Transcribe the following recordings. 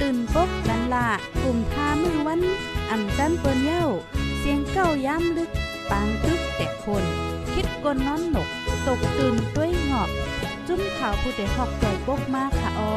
ตื่นปกกันละกลุ่มท่ามือวันอ่ำจันเปิ้นเย้า เสียงเก้าย้ำลึก ปางตึกแต่คน คิดกนนอนหนก ตกตื่นด้วยหงอบ จุ้มข่าวผู้เดหอกใจปกมากค่ะออ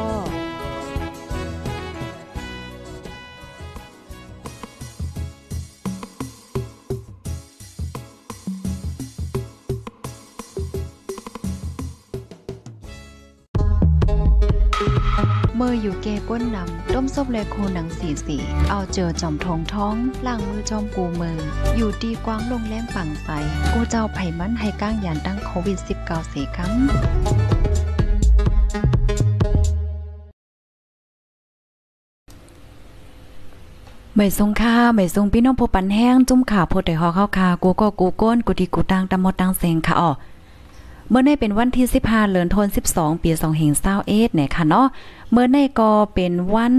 ก้นนำต้มซบเลโคหนังสีสีเอาเจอจอมทองท้องล่างมือจอมกูมืออยู่ดีกว้างลงแรงปังใสกูเจ้าไผ่มันให้ก้างยานตั้งโควิด -19 เสียคำไม่ทรงค่าไม่ทรงพี่น้องผู้ปันแห้งจุ่มขาโพดได้ฮอเข้าคากูก็กูก้นกูที่กูตังตะมดตังเซงค่ะอ๋อ เมื่อในเป็นวันที่15เดือนธันวาคม12ปี2021เนี่ยค่ะเนาะเมื่อในก็เป็นวัน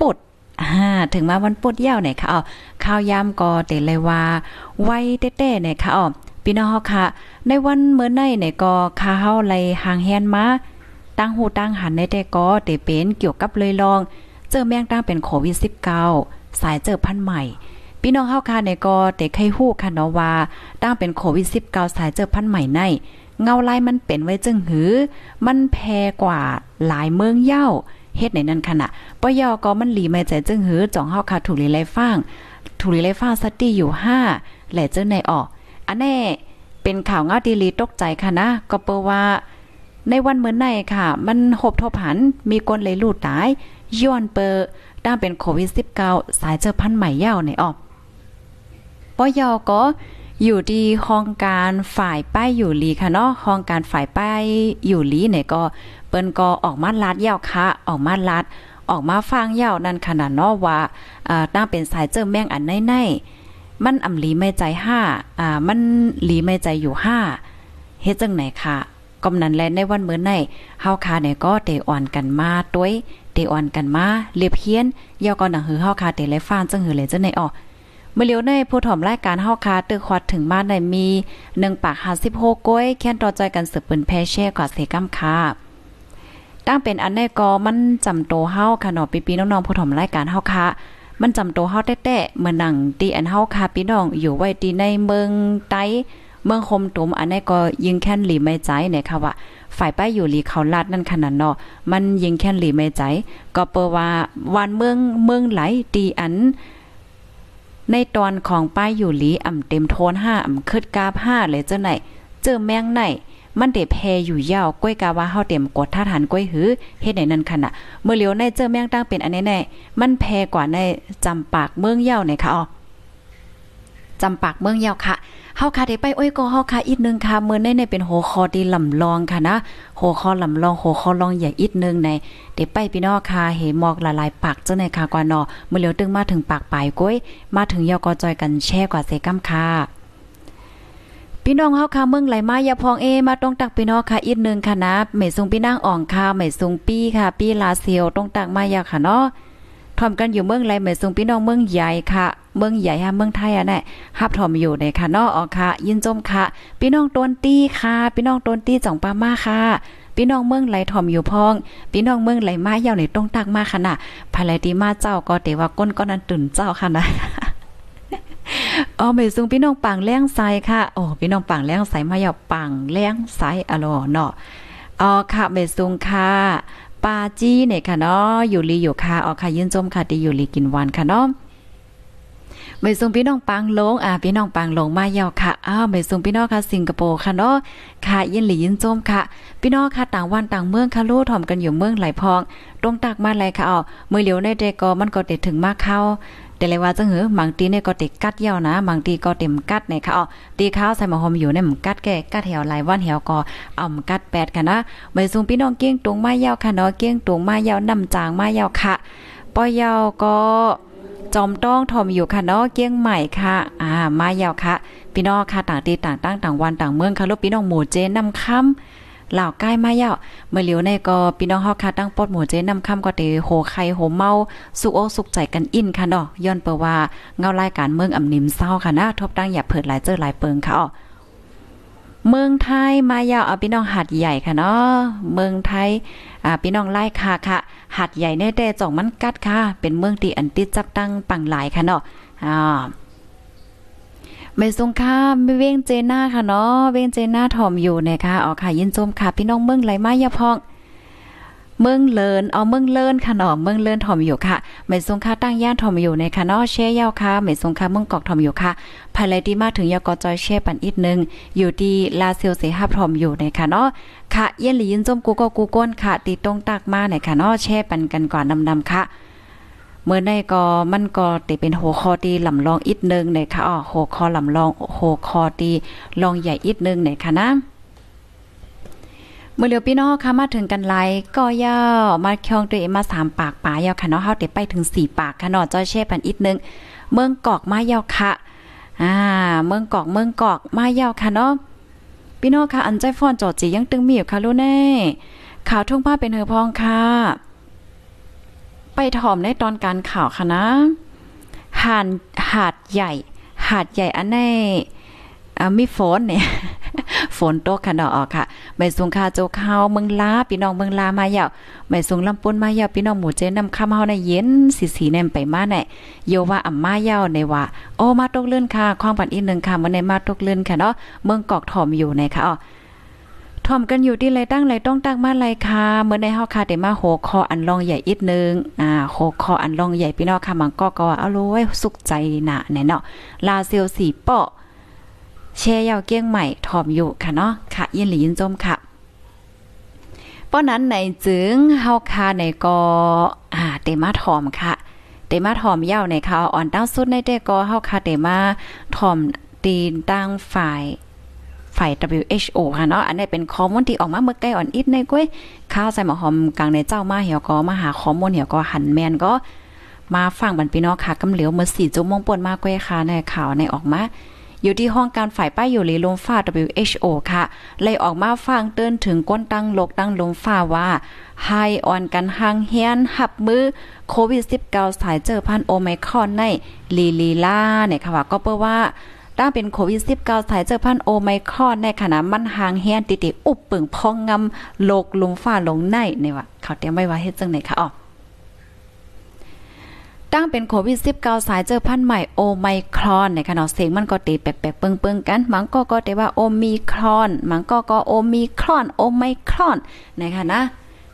ปุดอ่าถึงมาวันปุดยาวเนี่ยค่ะอ๋อข้าวยามก็เตเลยว่าไว้เต้ๆเนี่ยค่ะอ๋อพี่น้องเฮาค่ะ ในวันเมื่อในเนี่ยก็ข้าเฮาไลห่างแฮนมาตั้งหูตั้งหันในแต่ก็เตเป็นเกี่ยวกับเลยลอง เจอแมงตั้งเป็นโควิด19สายเจอพันใหม่พี่น้องเฮาค่ะเนี่ยก็เตไข้ฮู้ค่ะเนาะว่าตั้งเป็นโควิด19สายเจอพันใหม่ใน เงาลายมันเป็นไว้จึงหือ มันแพกว่าหลายเมืองเย่าเฮ็ดในนั้นขณะปยอก็มันหลีไม่ใจจึงหือจ่องเฮาคาถูลีไลฟ้างถูลีไลฟ้างสตี้อยู่5แหละเจ้าในออกอันแน่เป็นข่าวเงาดีลีตกใจค่ะนะ ก็เปว่า ในวันเหมือนในค่ะ มันหบทบหัน มีคนเลยลูดตาย ย้อนเปอด้าเป็นโควิด 19 สายเจอพันใหม่ยาวในออกปยอก็ อยู่ที่ห้องการฝ่ายป้ายอยู่ลีค่ะเนาะห้องการฝ่ายป้ายอยู่ลีเนี่ยก็เปิ้นก็ออกมาลาดยาวค่ะออกมาลาดออกมาฟังยาวนั่นขนาดเนาะว่าอ่าตั้งเป็นสายเจอแม่งอันในๆมันอำลีไม่ใจห้าอ่ามันลีไม่ใจอยู่ห้าเฮ็ดจังไหนค่ะกำนันแลในวันเมื่อในเฮาคาเนี่ยก็เตอ่อนกันมาต้วยเตอ่อนกันมาเรียบเฮียนยาวก็หนังหือเฮาคาเตเลฟ้านจังหือเลยจังไหนออ เมื่อเลียวในผู้ถ่อมรายการเฮาคาตึกควัดถึงบ้าในมี1ปาก56ก้อยแค่นต่อใจกันสืบปืนแพแช่กว่าเสกำคาตั้งเป็นอันในกอมันจำโตเฮาค่ะเนาะปีๆน้องๆผู้ถ่อมรายการเฮาคามันจำโตเฮาแต้ๆเมื่อหนังตีอันเฮาคาพี่น้องอยู่ไว้ตีในเมืองไต้เมืองคมตุมอันนี้ก็ยิงแค่นหลีไม่ใจเนี่ยค่ะว่า ฝ่ายป้ายอยู่หลีเขาลาดนั่นขนาดเนาะมันยิงแค่นหลีไม่ใจ ก็เปว่าวันเมืองเมืองไหลตีอัน ในตอนของป้ายอยู่หลีอ่ำเต็มโทนห้าอ่ำคืดกาบห้าเลยเจ้าไหน เจอแมงไหนมันเดแพอยู่ยาวก้อยกาว่าเฮาเต็มกดท่าฐานก้อยหือเฮ็ดไหนนั่นขนาดเมื่อเลียวในเจอแมงตั้งเป็นอันแน่ๆมันแพกว่าในจำปากเมืองยาวไหนคะอ๋อจำปากเมืองยาวค่ะ เฮาค่ะได้ไปโอ้ยก็เฮาค่ะอีกนึงค่ะมื้อในเนี่ยเป็นโหคอดีลำลองค่ะนะโหคอลำลองโหคอลองใหญ่อีกนึงในเดี๋ยวไปพี่น้องค่ะเห็นหมอกละลายปากเจ้าในค่ะกว่าเนาะมื้อเหลียวตึงมาถึงปากปลายก้อยมาถึงยอกอจอยกันแช่กว่าเซกัมค่ะพี่น้องเฮาค่ะเมืองไหลมาอย่าพองเอมาต้องตักพี่น้องค่ะอีกนึงค่ะนะเหมยซุงพี่นางอ่องค่ะเหมยซุงปี้ค่ะ ปี้ลาเซียวต้องตักมาอย่าค่ะเนาะ ทอมกันอยู่เมืองไรเหมือนซุงพี่น้องเมืองใหญ่ค่ะ เมืองใหญ่ฮะเมืองไทยอะแน่ฮับทอมอยู่ในค่ะนอออกค่ะ ยินจมค่ะ พี่น้องต้นตี้ค่ะ พี่น้องต้นตี้จ่องปามาค่ะพี่น้องเมืองไหลทอมอยู่พอง พี่น้องเมืองไหลมายาวในตรงตักมาค่ะน่ะภายไหลดีมาเจ้าก็เตว่าก้นก็นั้นตื่นเจ้าค่ะนะอ๋อเมซุงพี่น้องปังแล้งไซค่ะ โอ้พี่น้องปังแล้งไซมายาปังแล้งไซอะโลเนาะอ๋อค่ะเมซุงค่ะ ปาจี้เนี่ยค่ะเนาะอยู่ลีอยู่คาออกค่ะยืนจมค่ะดีอยู่ลีกินวันค่ะเนาะไม่ส่งพี่น้องปังลงอ่าพี่น้องปังลงมาเยาวค่ะอ้าวไม่ส่งพี่น้องค่ะสิงคโปร์ค่ะเนาะค่ะยินหลียินจมค่ะ พี่น้องค่ะต่างวันต่างเมืองค่ะลู่ถ่อมกันอยู่เมืองไหลพองตรงตักมาไหลค่ะอ๋อมือเหลียวในเดก็มันก็เด็ดถึงมากเข้า แต่เลยว่าจังหือบางตีเนี่ยก็ติดกัดเยาวนะบางตีก็เต็มกัดในค่ะอ๋อตีข้าวใส่หมอหอมอยู่ในหมกัดแก่กัดแถวหลายวันแถวก็อ่อมกัดแปดกันนะไม่ส่งพี่น้องเกี้ยงตรงมาเยาวค่ะเนาะเกี้ยงตรงมาเยาวนำจางมาเยาวค่ะปอยาวก็จอมต้องทอมอยู่ค่ะเนาะเกี้ยงใหม่ค่ะ อ่า มายาวค่ะ พี่น้องค่ะต่างตีต่างตั้งต่างวันต่างเมืองค่ะลูกพี่น้องหมู่เจนนำค่ำ เหล่าใกล้มายาเมื่อเหลียวในก็พี่น้องเฮาค่ะตั้งปอดหมู่เจนำค่ำก็เตโหไข่โหเมา สุกอกสุกใจกันอินค่ะเนาะย้อนเปว่าเงารายการเมืองอำนิมเศร้าค่ะนะทบตั้งอย่าเผิดหลายเจอหลายเปิงค่ะอ๋อเมืองไทยมายาวเอาพี่น้องหัดใหญ่ค่ะเนาะเมืองไทยอ่าพี่น้องไล่ค่ะค่ะหัดใหญ่แน่แต่จ่องมันกัดค่ะ เป็นเมืองที่อันติดจับตั้งปังหลายค่ะเนาะอ่า ไม่สงค่าไม่เว้งเจน่าค่ะเนาะเว้งเจน่าถ่อมอยู่นะคะอ๋อค่ะยินชมค่ะ พี่น้องเมืองไหลมายาพองเมืองเลินเอาเมืองเลินค่ะเนาะเมืองเลินถ่อมอยู่ค่ะไม่สงค่าตั้งย่านถ่อมอยู่ในค่ะเนาะแช่ยาวค่ะไม่สงค่าเมืองกอกถ่อมอยู่ค่ะภายไลที่มาถึงยกจอยแช่ปันอีกนึงอยู่ที่ลาเซียวเสหับถ่อมอยู่ในค่ะเนาะค่ะเย็นหลียินจมกูก็กูก้นค่ะตีตรงตักมาในค่ะเนาะแช่ปันกันก่อนนำๆค่ะ เมื่อในก็มันก็ติเป็นโหคอตีลำลองอีกนึงในค่ะอ๋อโหคอลำลองโหคอตีลองใหญ่อีกนึงในค่ะนะเมื่อเลียวพี่น้องค่ะมาถึงกันไลก็ย่ามาคองตัวเองมาสามปากป่ายาวค่ะเนาะเฮาเตไปถึงสี่ปากค่ะเนาะจ้อยแช่ปันอีกนึงเมืองกอกมายาวค่ะอ่าเมืองกอกเมืองกอกมายาวค่ะเนาะพี่น้องค่ะอันใจฟอนจอดจียังตึงมีอยู่ค่ะลูกแน่ข่าวทุ่งผ้าเป็นเฮอพองค่ะ ไปถ่อมในตอนการข่าวค่ะนะหาดหาดใหญ่ หาดใหญ่อันในมีฝนเนี่ยฝนตกค่ะเนาะค่ะใบสูงคาโจข้าวเมืองลาพี่น้องเมืองลามายาวใบสูงลำปุ้นมายาวพี่น้องหมู่เจนำคำเฮาในเย็นสีๆแนมไปมาแน่โยว่าอ่ำมายาวในว่าโอ้มาตกเลื่อนค่ะความปันอีกนึงค่ะมื้อในมาตกเลื่อนค่ะเนาะเมืองกอกถอมอยู่ในค่ะอ๋อ ถ่อมกันอยู่ที่ไรตั้งไรต้องตั้งมาไรค่ะเมื่อในเฮาค่ะได้มาโหคออันลองใหญ่อีกนึงอ่าโหคออันลองใหญ่พี่น้องค่ะมันก็ก็ว่าเอาโลยสุขใจหนะแน่เนาะลาเซียวสีเปาะแช่ยาวเกี้ยงใหม่ถอมอยู่ค่ะเนาะค่ะยินหลียินจมค่ะป้อนั้นในจึงเฮาคาในก็อ่าเตมาถอมค่ะเตมาถอมยาวในค่ะอ่อนตั้งสุดในเตก็เฮาคาเตมาถอมตีนตั้งฝ่าย ฝ่าย WHO ค่ะเนาะอันนี้เป็นข้อมูลที่ออกมาเมื่อใกล้อ่อนอิดในก้อยข้าวใส่หมอหอมกลางในเจ้ามาเหี่ยวก็มาหาข้อมูลเหี่ยวก็หันแมนก็มาฟังบันพี่น้องค่ะกำเหลียวเมื่อ4ชั่วโมงป่นมาก้อยค่ะในข่าวในออกมาอยู่ที่ห้องการฝ่ายป้ายอยู่ลีลมฟ้า WHO ค่ะ เลยออกมาฟังเตือนถึงก้นตั้งโลกตั้งลมฟ้าว่าไฮออนกันห่างเฮียนหับมือโควิด 19 สายเจอพันโอไมครอนในลีลีล่าเนี่ยค่ะว่าก็เปิ้ว่า ตั้งเป็นโควิด19สายเจอพันโอไมครอนในขณะมันหางเฮียนติติอุบปึงพองงำโลกลุมฟ้าลงในเนี่ยว่าเขาเตรียมไว้ว่าเฮ็ดจังไหนคะอ๋อตั้งเป็นโควิด19สายเจอพันธุ์ใหม่โอไมครอนในขณะเสียงมันก็ตีแปลกๆเปิงๆกันมันก็ก็แต่ว่าโอมิครอนมันก็ก็โอมิครอนโอไมครอนนะคะนะ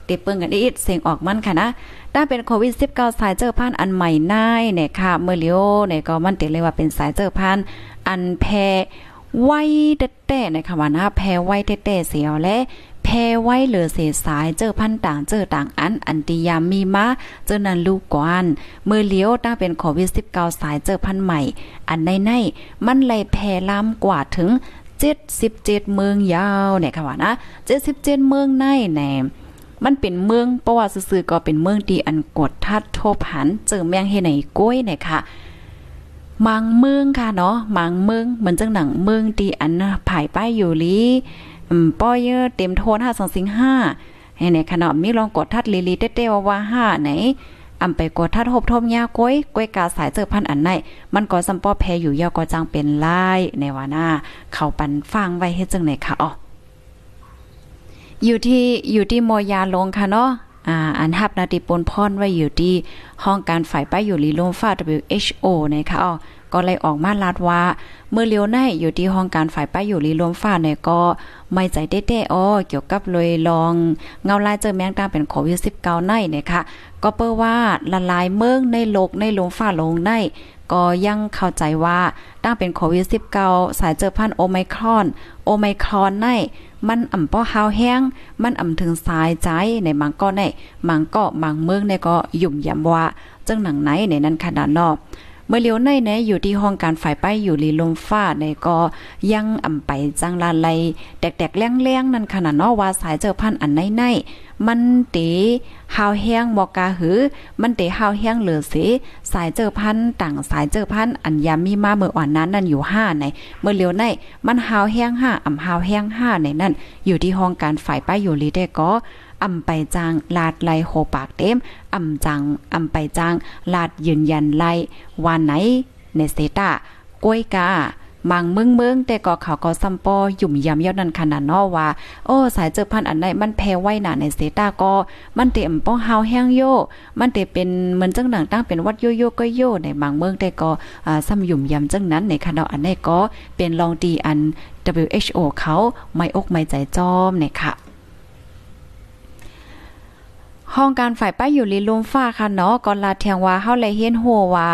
ตีเปิงกันอีกเสียงออกมันค่ะนะตั้งเป็นโควิด 19 สายเจอพันธ์อันใหม่น่ายเนี่ยค่ะเมื่อเลียวเนี่ยก็มันติเลยว่าเป็นสายเจอพันธ์อันแพไว้เต้ๆนะคะว่านะแพไว้เต้ๆเสียวและแพไว้เหลือเศษสายเจอพันต่างเจอต่างอันอันติยามมีมาเจอนันลูกกวนเมื่อเลี้ยวตั้งเป็นโควิด19สายเจอพันใหม่ อันในในมันเลยแพล้ำกว่าถึง 77 เมืองยาวเนี่ยค่ะว่านะ77 เมืองในแหน มันเป็นเมืองประวัติซื่อๆก็เป็นเมืองที่อันกดทัดโทบหันเจอแมงเฮไหนก้อยเนี่ยค่ะมังเมืองค่ะเนาะมังเมืองเหมือนจังหนังเมืองที่อันผายป้ายอยู่ลีป้อยเต็มโทนห้าสองสิงห้าให้ในขณะมีลองกดทัดลีลีเต้ๆว่าว่าห้าไหนอำไปกดทัดหบทมยาก้อยก้อยกาสายเจอพันอันไหนมันก็ซัมปอแพอยู่ยาก็จังเป็นลายในว่าหน้าเขาปันฟังไว้เฮ็ดจังไหนคะอ๋อ อยู่ที่อยู่ที่โมยาลงค่ะเนาะอ่าอันฮับนาติปนพรไว้อยู่ที่ห้องการฝ่ายป้ายอยู่ลีลมฟ้า WHO นะคะอ๋อก็เลยออกมาลาดว่าเมื่อเลียวในอยู่ที่ห้องการฝ่ายป้ายอยู่ลีลมฟ้าเนี่ยก็ไม่ใจเต้ๆอ้อเกี่ยวกับเลยลองเงาลายเจอแมงตาเป็นโควิด19ในเนี่ยค่ะก็เปิ้ว่าละลายเมืองในโลกในลมฟ้าลงในก็ยังเข้าใจว่าตั้งเป็นโควิด19สายเจอพันโอไมครอน โอไมครอนใน มันอ่ำป้อฮาวแห้ง มันอ่ำถึงสายใจในมังก็ในมังก็มังเมืองในก็ยุ่มยำว่าจังหนังไหนในนั้นขนาดนอก มื่อเลี้ยวในเนอยู่ที่ห้องการฝ่ายป้ายอยู่ลีลมฟ้าในก็ยังอ่ำไปจังลาไลแดกๆแล้งๆนั่นขนาดนาะว่าสายเจอพันอันในในมันเตหาวแห้งบอกกาหือ มันเตหาวแห้งเหลือเสสายเจอพันต่างสายเจอพันอันยามีมาเมื่ออ่อนนั้นนั่นอยู่ห้าในเมื่อเลียวในมันหาวแห้งห้าอ่ำหาวแห้งห้าในนั่นอยู่ที่ห้องการฝ่ายป้ายอยู่ลีได้ก็ อำไปจางลาดไลโหปากเต็มอำจังอำไปจางลาดยืนยันไลวันไหนในเซตากล้วยกามังเมืองเมืองแต่ก็เขาก็ซัมปอหยุ่มยำยอดนันขนาดนอว่า โอ้สายเจอพันอันใดมันแพ้ไว้หนาในเซตาก็มันเต็มป้องเฮาแห้งโยมันเตเป็นเหมือนจังหนังตั้งเป็นวัดโยโยก็โยในบางเมืองแต่ก็อ่าซ้ำหยุ่มยำจังนั้นในคณะอันใดก็เป็นลองดีอัน WHO เขาไม่อกไม่ใจจอมเนี่ยค่ะ ห้องการฝ่ายป้ายอยู่ลีลุมฟ้าค่ะเนาะก็ลาเทียงว่าเฮาเลยเฮียนโหว่า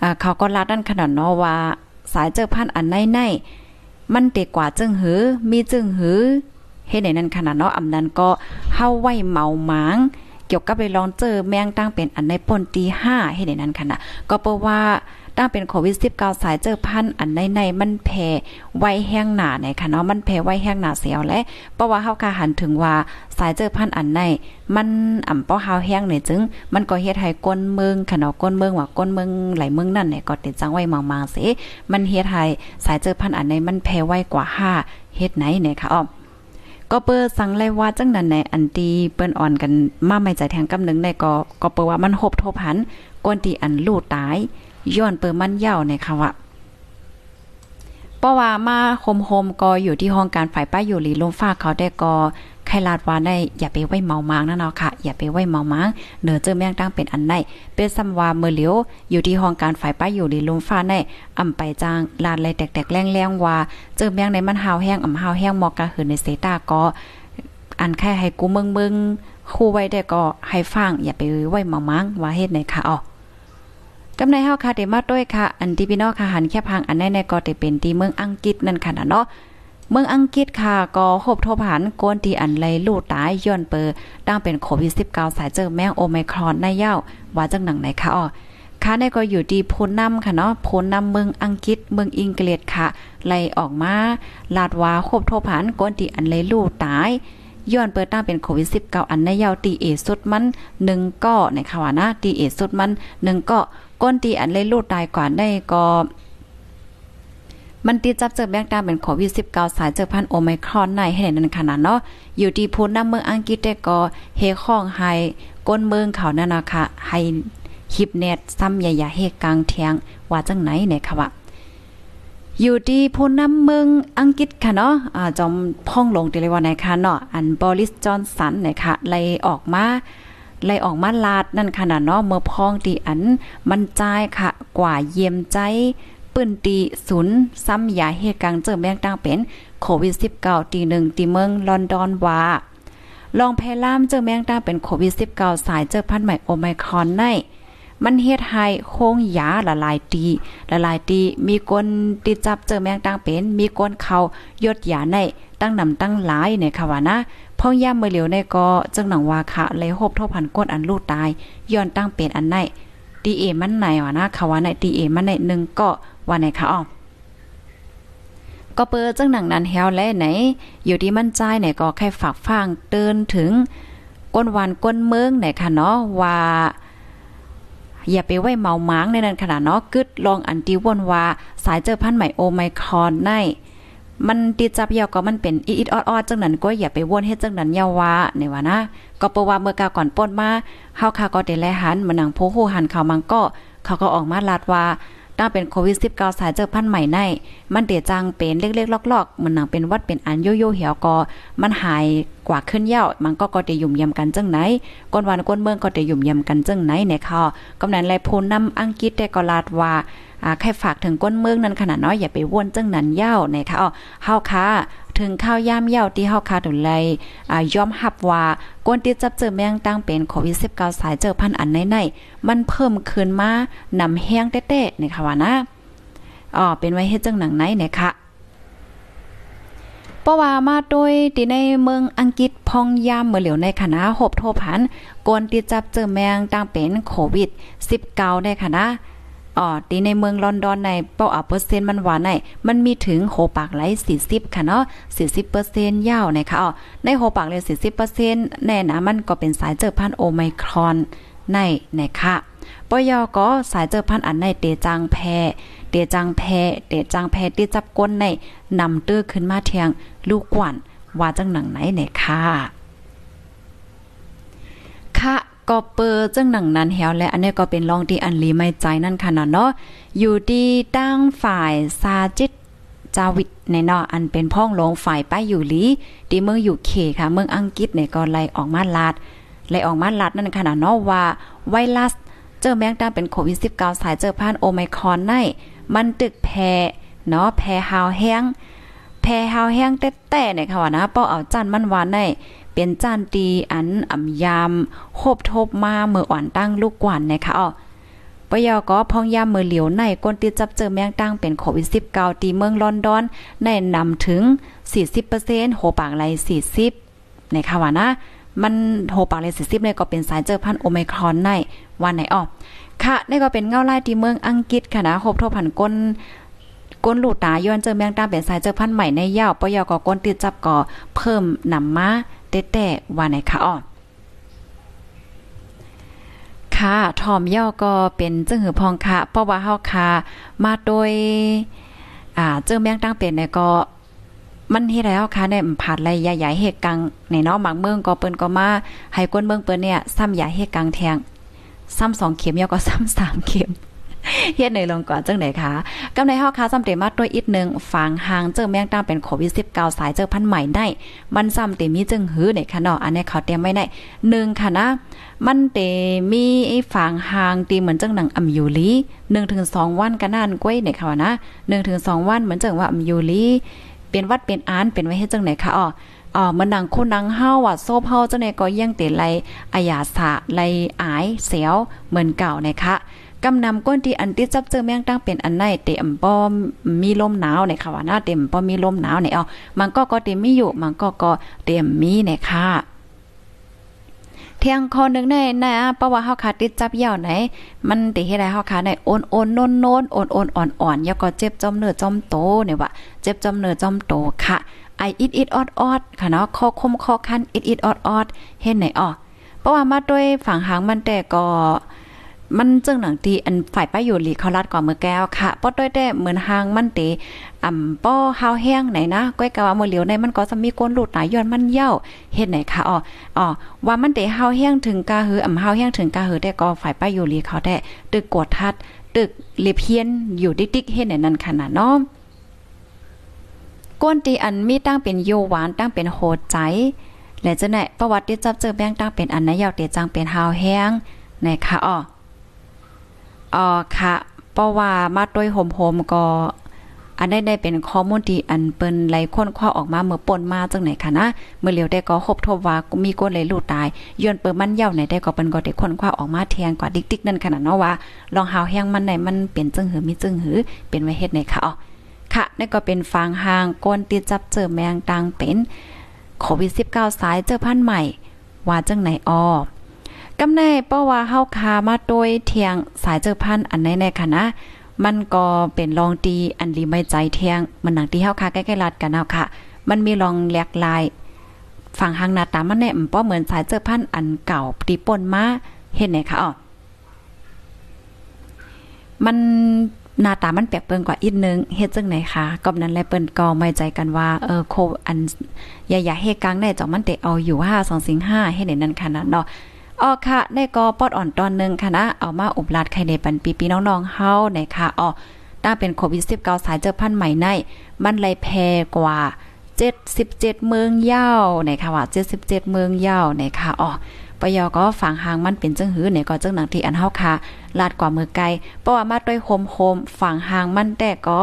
อ่าเขาก็ลาดันขนาดเนาะว่าสายเจอพันอันในในมันเตกว่าจึงหือมีจึงหือเฮ็ดในนั่นขนาดเนาะอำนั้นก็เฮาไว้เมาหมาง เกี่ยวกับไปลองเจอแมงตั้งเป็นอันในปนตี5เฮ็ดในนั้นขนาดก็เพราะว่าตั้งเป็นโควิด19สายเจอพันอันในในมันแผ่ไวแห้งหนาในค่ะเนาะมันแผ่ไวแห้งหนาเสียวและเพราะว่าเฮาคาหันถึงว่าสายเจอพันอันใน มันอ่ำป้อเฮาแห้งเนี่ยจึง มันก็เฮ็ดให้ก้นเมืองค่ะเนาะก้นเมืองว่าก้นเมืองไหลเมืองนั่นเนี่ยก็ติดจังไว้มางๆสิมันเฮ็ดให้สายเจอพันอันในมันแผ่ไวกว่า5เฮ็ดไหนเนี่ยค่ะอ้อม ก็เปิดสั่งเลยว่าจังนั้นในอันตีเปิ้นอ่อนกันมาไม่ใจแทงกำนึงในก็ก็เปิดว่ามันหบทบหันก้นที่อันลู่ตายย้อนเปิดมันยาวในค่ะว่าเพราะว่ามาโฮมโฮมก็อยู่ที่ห้องการฝ่ายป้าอยู่หลีลมฟ้าเขาได้ก็ ใครลาดว่าได้อย่าไปไว้เมามางนะเนาะค่ะ อย่าไปไว้เมามางเนือเจอแมงตั้งเป็นอันใดเป็นซ้ำว่าเมื่อเหลียวอยู่ที่ห้องการฝ่ายป้าอยู่หลีลมฟ้าในอำไปจางลาดเลยแตกๆแรงๆว่าเจอแมงในมันหาวแห้งอำหาวแห้งหมอกกะหืนในเซตาก็อันแค่ให้กูเมืองเมืองคู่ไว้ได้ก็ให้ฟังอย่าไปไว้เมามางว่าเฮ็ดไหนค่ะอ๋อกำในเฮาค่ะเดมาด้วยค่ะ อันที่พี่น้องค่ะหันแค่พังอันในในก็ได้เป็นที่เมืองอังกฤษนั่นค่ะเนาะ เมืองอังกฤษค่ะก็พบทบหันกวนที่อันไลลูกตายย้อนเปอตั้งเป็นโควิด 19 สายเจอแมงโอไมครอนในเย้าว่าจังหนังไหนคะอ๋อค่ะในก็อยู่ที่พูนนำค่ะเนาะพูนนำเมืองอังกฤษเมืองอังกฤษค่ะไล่ออกมาลาดว่าคบทบหันกวนที่อันไลลูกตายย้อนเปิดตั้งเป็นโควิด 19 อันในยาวตีเอสุดมัน1ก้อในค่ะว่านะตีเอสุดมัน1ก้อก้นตีอันเลยลูดตายกว่าได้ก็ มันติดจับเจอแบกดาเป็นโควิด19สายเจอพันโอไมครอนในให้ในนั้นขนาดเนาะอยู่ที่พูนน้ำเมืองอังกฤษได้ก็เฮข้องไฮก้นเมืองเขานั่นนะคะให้ฮิปเน็ตซ้ำใหญ่ๆเฮกลางเทียงว่าจังไหนเนี่ยค่ะว่าอยู่ที่พูนน้ำเมืองอังกฤษค่ะเนาะอ่าจอมพ่องลงติเลยว่าไหนค่ะเนาะอันบอริสจอนสันเนี่ยค่ะไล่ออกมาไล่ออกมาลาดนั่นขนาดเนาะเมื่อพองตีอันมันใจค่ะ กว่าเยี่ยมใจ ปืนตีศูนย์ซ้ำยาเหตุการณ์เจอแมงตั้งเป็นโควิด 19 ตีหนึ่งตีเมืองลอนดอนว่าลองแพล่ามเจอแมงตาเป็นโควิด 19 สายเจอพันธุ์ใหม่โอไมครอนในมันเฮ็ดให้โค้งยาละลายตีละลายตีมีคนติดจับเจอแมงตั้งเป็น มีคนเขายดยาในตั้งนำตั้งหลายในค่ะว่านะพ่อย่ามเมื่อเหลียวในก็จังหนังว่าค่ะเลยหบทบพันก้นอันลูกตายย้อนตั้งเป็นอันไหนดีเอมันไหนวะนะค่ะว่าในดีเอมันในหนึ่งก็ ว่าไหนคะอ๋อก็เปิดจังหนังนั้นแฮวและไหน อยู่ที่มั่นใจไหนก็แค่ฝากฟังเตือนถึง ก้นวันก้นเมืองไหนค่ะเนาะว่า อย่าไปไว้เมาหมางในนั้นขนาดเนาะกึดลองอันตีวนว่า สายเจอพันใหม่โอไมครอนในมันติดจับยาวก็มันเป็นอีดออดๆจังนั้นก็อย่าไปวนเฮ็ดจังนั้นยาววาในว่านะ ก็เพราะว่าเมื่อกาก่อนป้นมาเฮาค่ะก็ได้แลหันมานังโพโหหันเขามังก็ เขาก็ออกมาลาดว่า ตั้งเป็นโควิด19สายเจอพันใหม่ในมันเตียจังเป็นเล็กๆลอกๆมันหนังเป็นวัดเป็นอันโยโย่เหี่ยวกอ มันหายกว่าขึ้นเยามันก็ก็เด้ยุ่มยำกันจังไหนก้นวันก้นเมืองก็เด้ยุ่มยำกันจังไหนเนี่ยค่ะกำนันไรพูนนำอังกฤษได้ก็ลาดว่าอ่าใครฝากถึงก้นเมืองนั้นขนาดน้อยอย่าไปว่นจังนั้นเย้านะคะอ๋อเฮาค่ะ ถึงข้าวย่ามเย้าที่เฮาคาดุไลอ่ายอมรับว่าก้นที่จับเจอแมงตั้งเป็นโควิด19สายเจอพันอันในๆมันเพิ่มขึ้นมานำแห้งเต้ๆนะคะว่านะอ๋อเป็นไว้เฮ็ดจังหนังไหนนะคะเพราะว่ามาโดยที่ในเมืองอังกฤษพองยามเมื่อเหลียวในคณะหบโทพันกวนติดจับเจอแมงตั้งเป็นโควิด 19 ในคณะ อ๋อตีในเมืองลอนดอนในเป้าอะเปอร์เซ็นต์มันว่าในมันมีถึงโหปากไหล40 ค่ะเนาะ40%ยาวนะคะอ๋อในโหปากเลย40%แน่นะมันก็เป็นสายเจอพันโอไมครอนในนะคะปยก็สายเจอพันอันในเตจางแพเตจางแพเตจางแพที่จับก้นในนำตื้อขึ้นมาเทียงลูกกวนว่าจังหนังไหนเนี่ยค่ะค่ะ ก็เปิดจังหนังนั้นแฮวและอันนี้ก็เป็นรองที่อันลีไม่ใจนั่นค่ะเนาะอยู่ที่ตั้งฝ่ายซาจิตจาวิดในนาะอันเป็นพ้องลงฝ่ายป้ายอยู่ลีที่เมืองอยู่เคค่ะ เมืองอังกฤษเนี่ยก็ไล่ออกมาลาดไล่ออกมาลาดนั่นค่ะเนาะว่าไวรัสเจอแมงดาเป็นโควิด 19 สายเจอผ่านโอไมครอนในมันตึกแพเนาะแพฮาวแห้งแพฮาวแห้งแต้ๆเนี่ยค่ะว่านะป้อเอาจันมันหวานใน เป็นจานตีอันอ่ำยามโคบทบมาเมื่ออ่อนตั้งลูกกวนนะคะอ๋อปยอก็พองยามมือเหลียวในก้นติดจับเจอแมงตั้งเป็นโควิด19ตีเมืองลอนดอนในนำถึง 40%โหปากไหล40ในค่ะว่านะ มันโหปากไหล40เนี่ยก็เป็นสายเจอพันโอไมครอนในวันไหนอ๋อค่ะนี่ก็เป็นเงาไล่ที่เมืองอังกฤษค่ะนะครบทบพันก้นก้นหลูตาย้อนเจอแมงตาเป็นสายเจอพันใหม่ในยาวปยอก็ก้นติดจับก็เพิ่มนำมา แต่ว่าไหนคะอ๋อค่ะทอมย่อก็เป็นจึงหือพองค่ะเพราะว่าเฮาค่ะมาโดย อ่าเจอแมงตั้งเป็นเนี่ยก็มันเฮ็ดแล้วค่ะในผ่านไรใหญ่ๆเฮกังในเนาะบางเมืองก็เปิ้นก็มาให้ก้นเมืองเปิ้นเนี่ย ซ้ำยาเฮกังแทง ซ้ำสองเข็มยอก็ซ้ำสามเข็ม เฮ็ดในลงก่อนจังไหนคะกำในเฮาค่ะซ้ำเตมาด้วยอีกนึงฝางหางเจอแมงตามเป็นโควิด19สายเจอพันใหม่ได้ มันซ้ำเตมีจึงหื้อในค่ะเนาะอันนี้เขาเตรียมไว้ได้1ค่ะนะมันเตมีไอ้ฝางหางตีเหมือนจังหนังอำยูลี1ถึง2วันก็นานก้วยในค่ะนะ1ถึง2วันเหมือนจังว่าอำยูลีเป็นวัดเป็นอานเป็นไว้เฮ็ดจังไหนคะอ๋ออ๋อมันนังคนนังเฮาอะโซเฮาจังไหนก็ยังเตไลอายาสะไลอายเสียวเหมือนเก่านะคะกำนำก้นที่อันที่จับเจอแมงตั้งเป็นอันไหนเต็มป้อมมีลมหนาวในค่ะว่าหน้าเต็มป้อมมีลมหนาวในเอมันก็ก็เต็มมีอยู่มันก็ก็เต็มมีในค่ะเที่ยงคอนึงในนะเพราะว่าเฮาขาติดจับเหี่ยวไหน มันติเฮ็ดให้เฮาขาได้โอนโอนโนนโนนโอนโอนอ่อนอ่อนแล้วก็เจ็บจอมเนื้อจอมโตเนี่ยว่าเจ็บจอมเนื้อจอมโตค่ะไออิดอิดออดออดค่ะเนาะคอคมคอคันอิดอิดออดออดเห็นไหนอ๋อเพราะว่ามาด้วยฝั่งหางมันแต่ก็ มันจึงหนังตีอันฝ่ายป้ายอยู่หลีเขาลัดก่อนมือแก้วค่ะป้อด้วยแต่เหมือนหางมันเตอ่ำป้อฮาวแห้งไหนนะก้อยกะว่ามือเหลียวในมันก็จะมีก้นหลุดหลายย้อนมันเย้าเฮ็ดไหนคะอ๋ออ๋อว่ามันเตฮาวแห้งถึงกาหืออ่ำฮาวแห้งถึงกาหือแต่ก็ฝ่ายป้ายอยู่หลีเขาได้ตึกกดทัดตึกเลเพียนอยู่ดิ๊กๆเฮ็ดไหนนั่นขนาดเนาะก้นตีอันมีตั้งเป็นโยหวานตั้งเป็นโหดใจและจะไหนประวัติที่จับเจอแบงตั้งเป็นอันนยาวเตจังเป็นฮาวแห้งไหนคะอ๋อ อ๋อค่ะเพราะว่ามาด้วยโฮมๆก็อันได้ได้เป็นข้อมูลที่อันเปิ้นไหลค้นคว้าออกมาเมื่อปนมาจังไหนค่ะนะเมื่อเลียวได้ก็คบทบว่ามีก้นไหลลูกตายย้อนเปิ้นมันเย่าไหนได้ก็เปิ้นก็ได้ค้นคว้าออกมาแทงกว่าดิกๆนั่นขนาดเนาะว่าลองหาวแห้งมันไหนมันเป็นจึงหือมีจึงหือเป็นไว้เฮ็ดไหนค่ะอ๋อค่ะนี่ก็เป็นฟางหางก้นติดจับเจอแมงตังเป็นโควิด19สายเจอพันใหม่ ว่าจังไหนอ้อ กำแน่เพราะว่าเฮาคามาโดยเทียงสายเจอพันอันในในค่ะนะ มันก็เป็นรองตีอันดีไม่ใจเทียง มันหนังที่เฮาคาใกล้ๆรัดกันเอาค่ะ มันมีรองแหลกลายฝั่งหางหน้าตามันแน่เพราะเหมือนสายเจอพันอันเก่าตีป่นมาเห็นไหนคะอ๋อมันหน้าตามันแปลกเปิงกว่าอีกนึงเฮ็ดจังไหนคะก็นั้นแลเปิ้นก็ไม่ใจกันว่าเออโคอันอย่าๆเฮกลางได้จอมันเตเอาอยู่5 2สิง5เฮ็ดนั่นขนาดเนาะ ออค่ะในกอปอดอ่อนตอนนึงค่ะนะเอามาอบลาดไข่ในปันปีปีน้องๆเฮาในค่ะอ๋อถ้าเป็นโควิด19สายเจอพันใหม่ใน มันเลยแพกว่า 77 เมืองยาวในค่ะว่า 77 เมืองยาวในค่ะอ๋อปยอก็ฝังหางมันเป็นจังหือในก็จังหนังที่อันเฮาค่ะลาดกว่ามือไกลเพราะว่ามาด้วยโคมๆฝังหางมันแต่ก็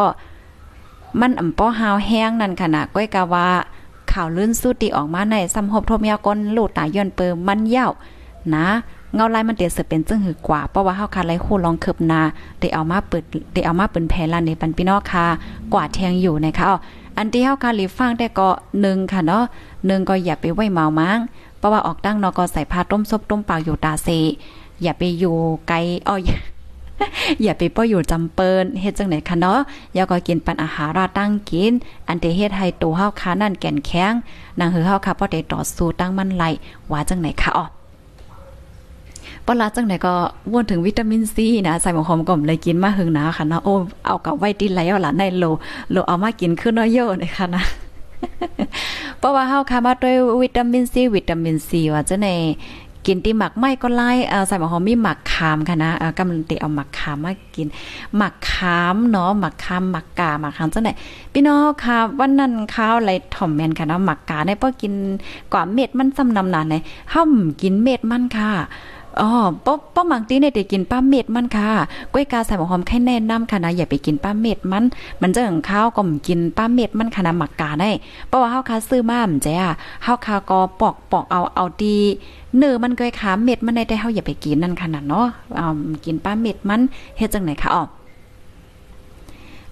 มันอ่ำป้อหาวแห้งนั่นขนาดก้อยกะว่าข่าวลื่นสุดที่ออกมาในสำหบทมยากลลูดตาย้อนเปิมมันเยา นะเงาลายมันเตียเสือเป็นจึงหือกว่าเพราะว่าเฮาคาไลคู่ลองคืบนาได้เอามาเปิดได้เอามาเปิ้นแพลานในปันพี่น้องค่ะกว่าแทงอยู่นะคะอันที่เฮาคาลีฟังได้ก็1ค่ะเนาะ1ก็อย่าไปไว้เมามั้งเพราะว่าออกตั้งนอก็ใส่ผ้าต้มซบต้มปากอยู่ตาเซอย่าไปอยู่ไกลอ้ออย่าไปป้ออยู่จำเปินเฮ็ดจังไหนคะเนาะอย่าก็กินปันอาหารราตั้งกิน อันเตเฮ็ดให้ตัวเฮาคานั่นแก่นแข็งนางหือเฮาค่ะบ่ได้ต่อสู้ตั้งมันไหลว่าจังไหนคะอ๋อ ปลาจังไหนก็วนถึงวิตามินซีนะใส่หมอหอมก่อมเลยกินมาหึงนาค่ะนะโอ้เอากับไว้ติแล้วล่ะในโลโลเอามากินขึ้นเนาะเยอะเลยค่ะนะเพราะว่าเฮาค่ะมาด้วยวิตามินซีวิตามินซีว่าจะในกินตีหมักไม่ก็ไล่ใส่หมอหอมมีหมักขามค่ะนะกำลังติเอาหมักขามมากิน หมักขามเนาะหมักขามหมักกาหมักขามจังไหนพี่น้องค่ะวันนั้นข้าวอะไรถ่อมแมนค่ะนะหมักกาได้พอกินกว่าเม็ดมันจำนำนานไหนห้ามกินเม็ดมันค่ะ อ๋อป้อป้อมังตีเนี่ยเด็กินป้าเม็ดมันค่ะกล้วยกาใส่หอมแค่แนะนำค่ะนะอย่าไปกินป้าเม็ดมัน มันจะของข้าวก็กินป้าเม็ดมันค่ะนะหมักกาได้เพราะว่าเฮาคาซื้อมามันจ้ะเฮาคาก็ปอกปอกเอาเอาดีเนื้อมันก้อยขาเม็ดมันได้แต่เฮาอย่าไปกินนั่นขนาดเนาะอ่ากินป้าเม็ดมันเฮ็ดจังไหนคะอ๋อ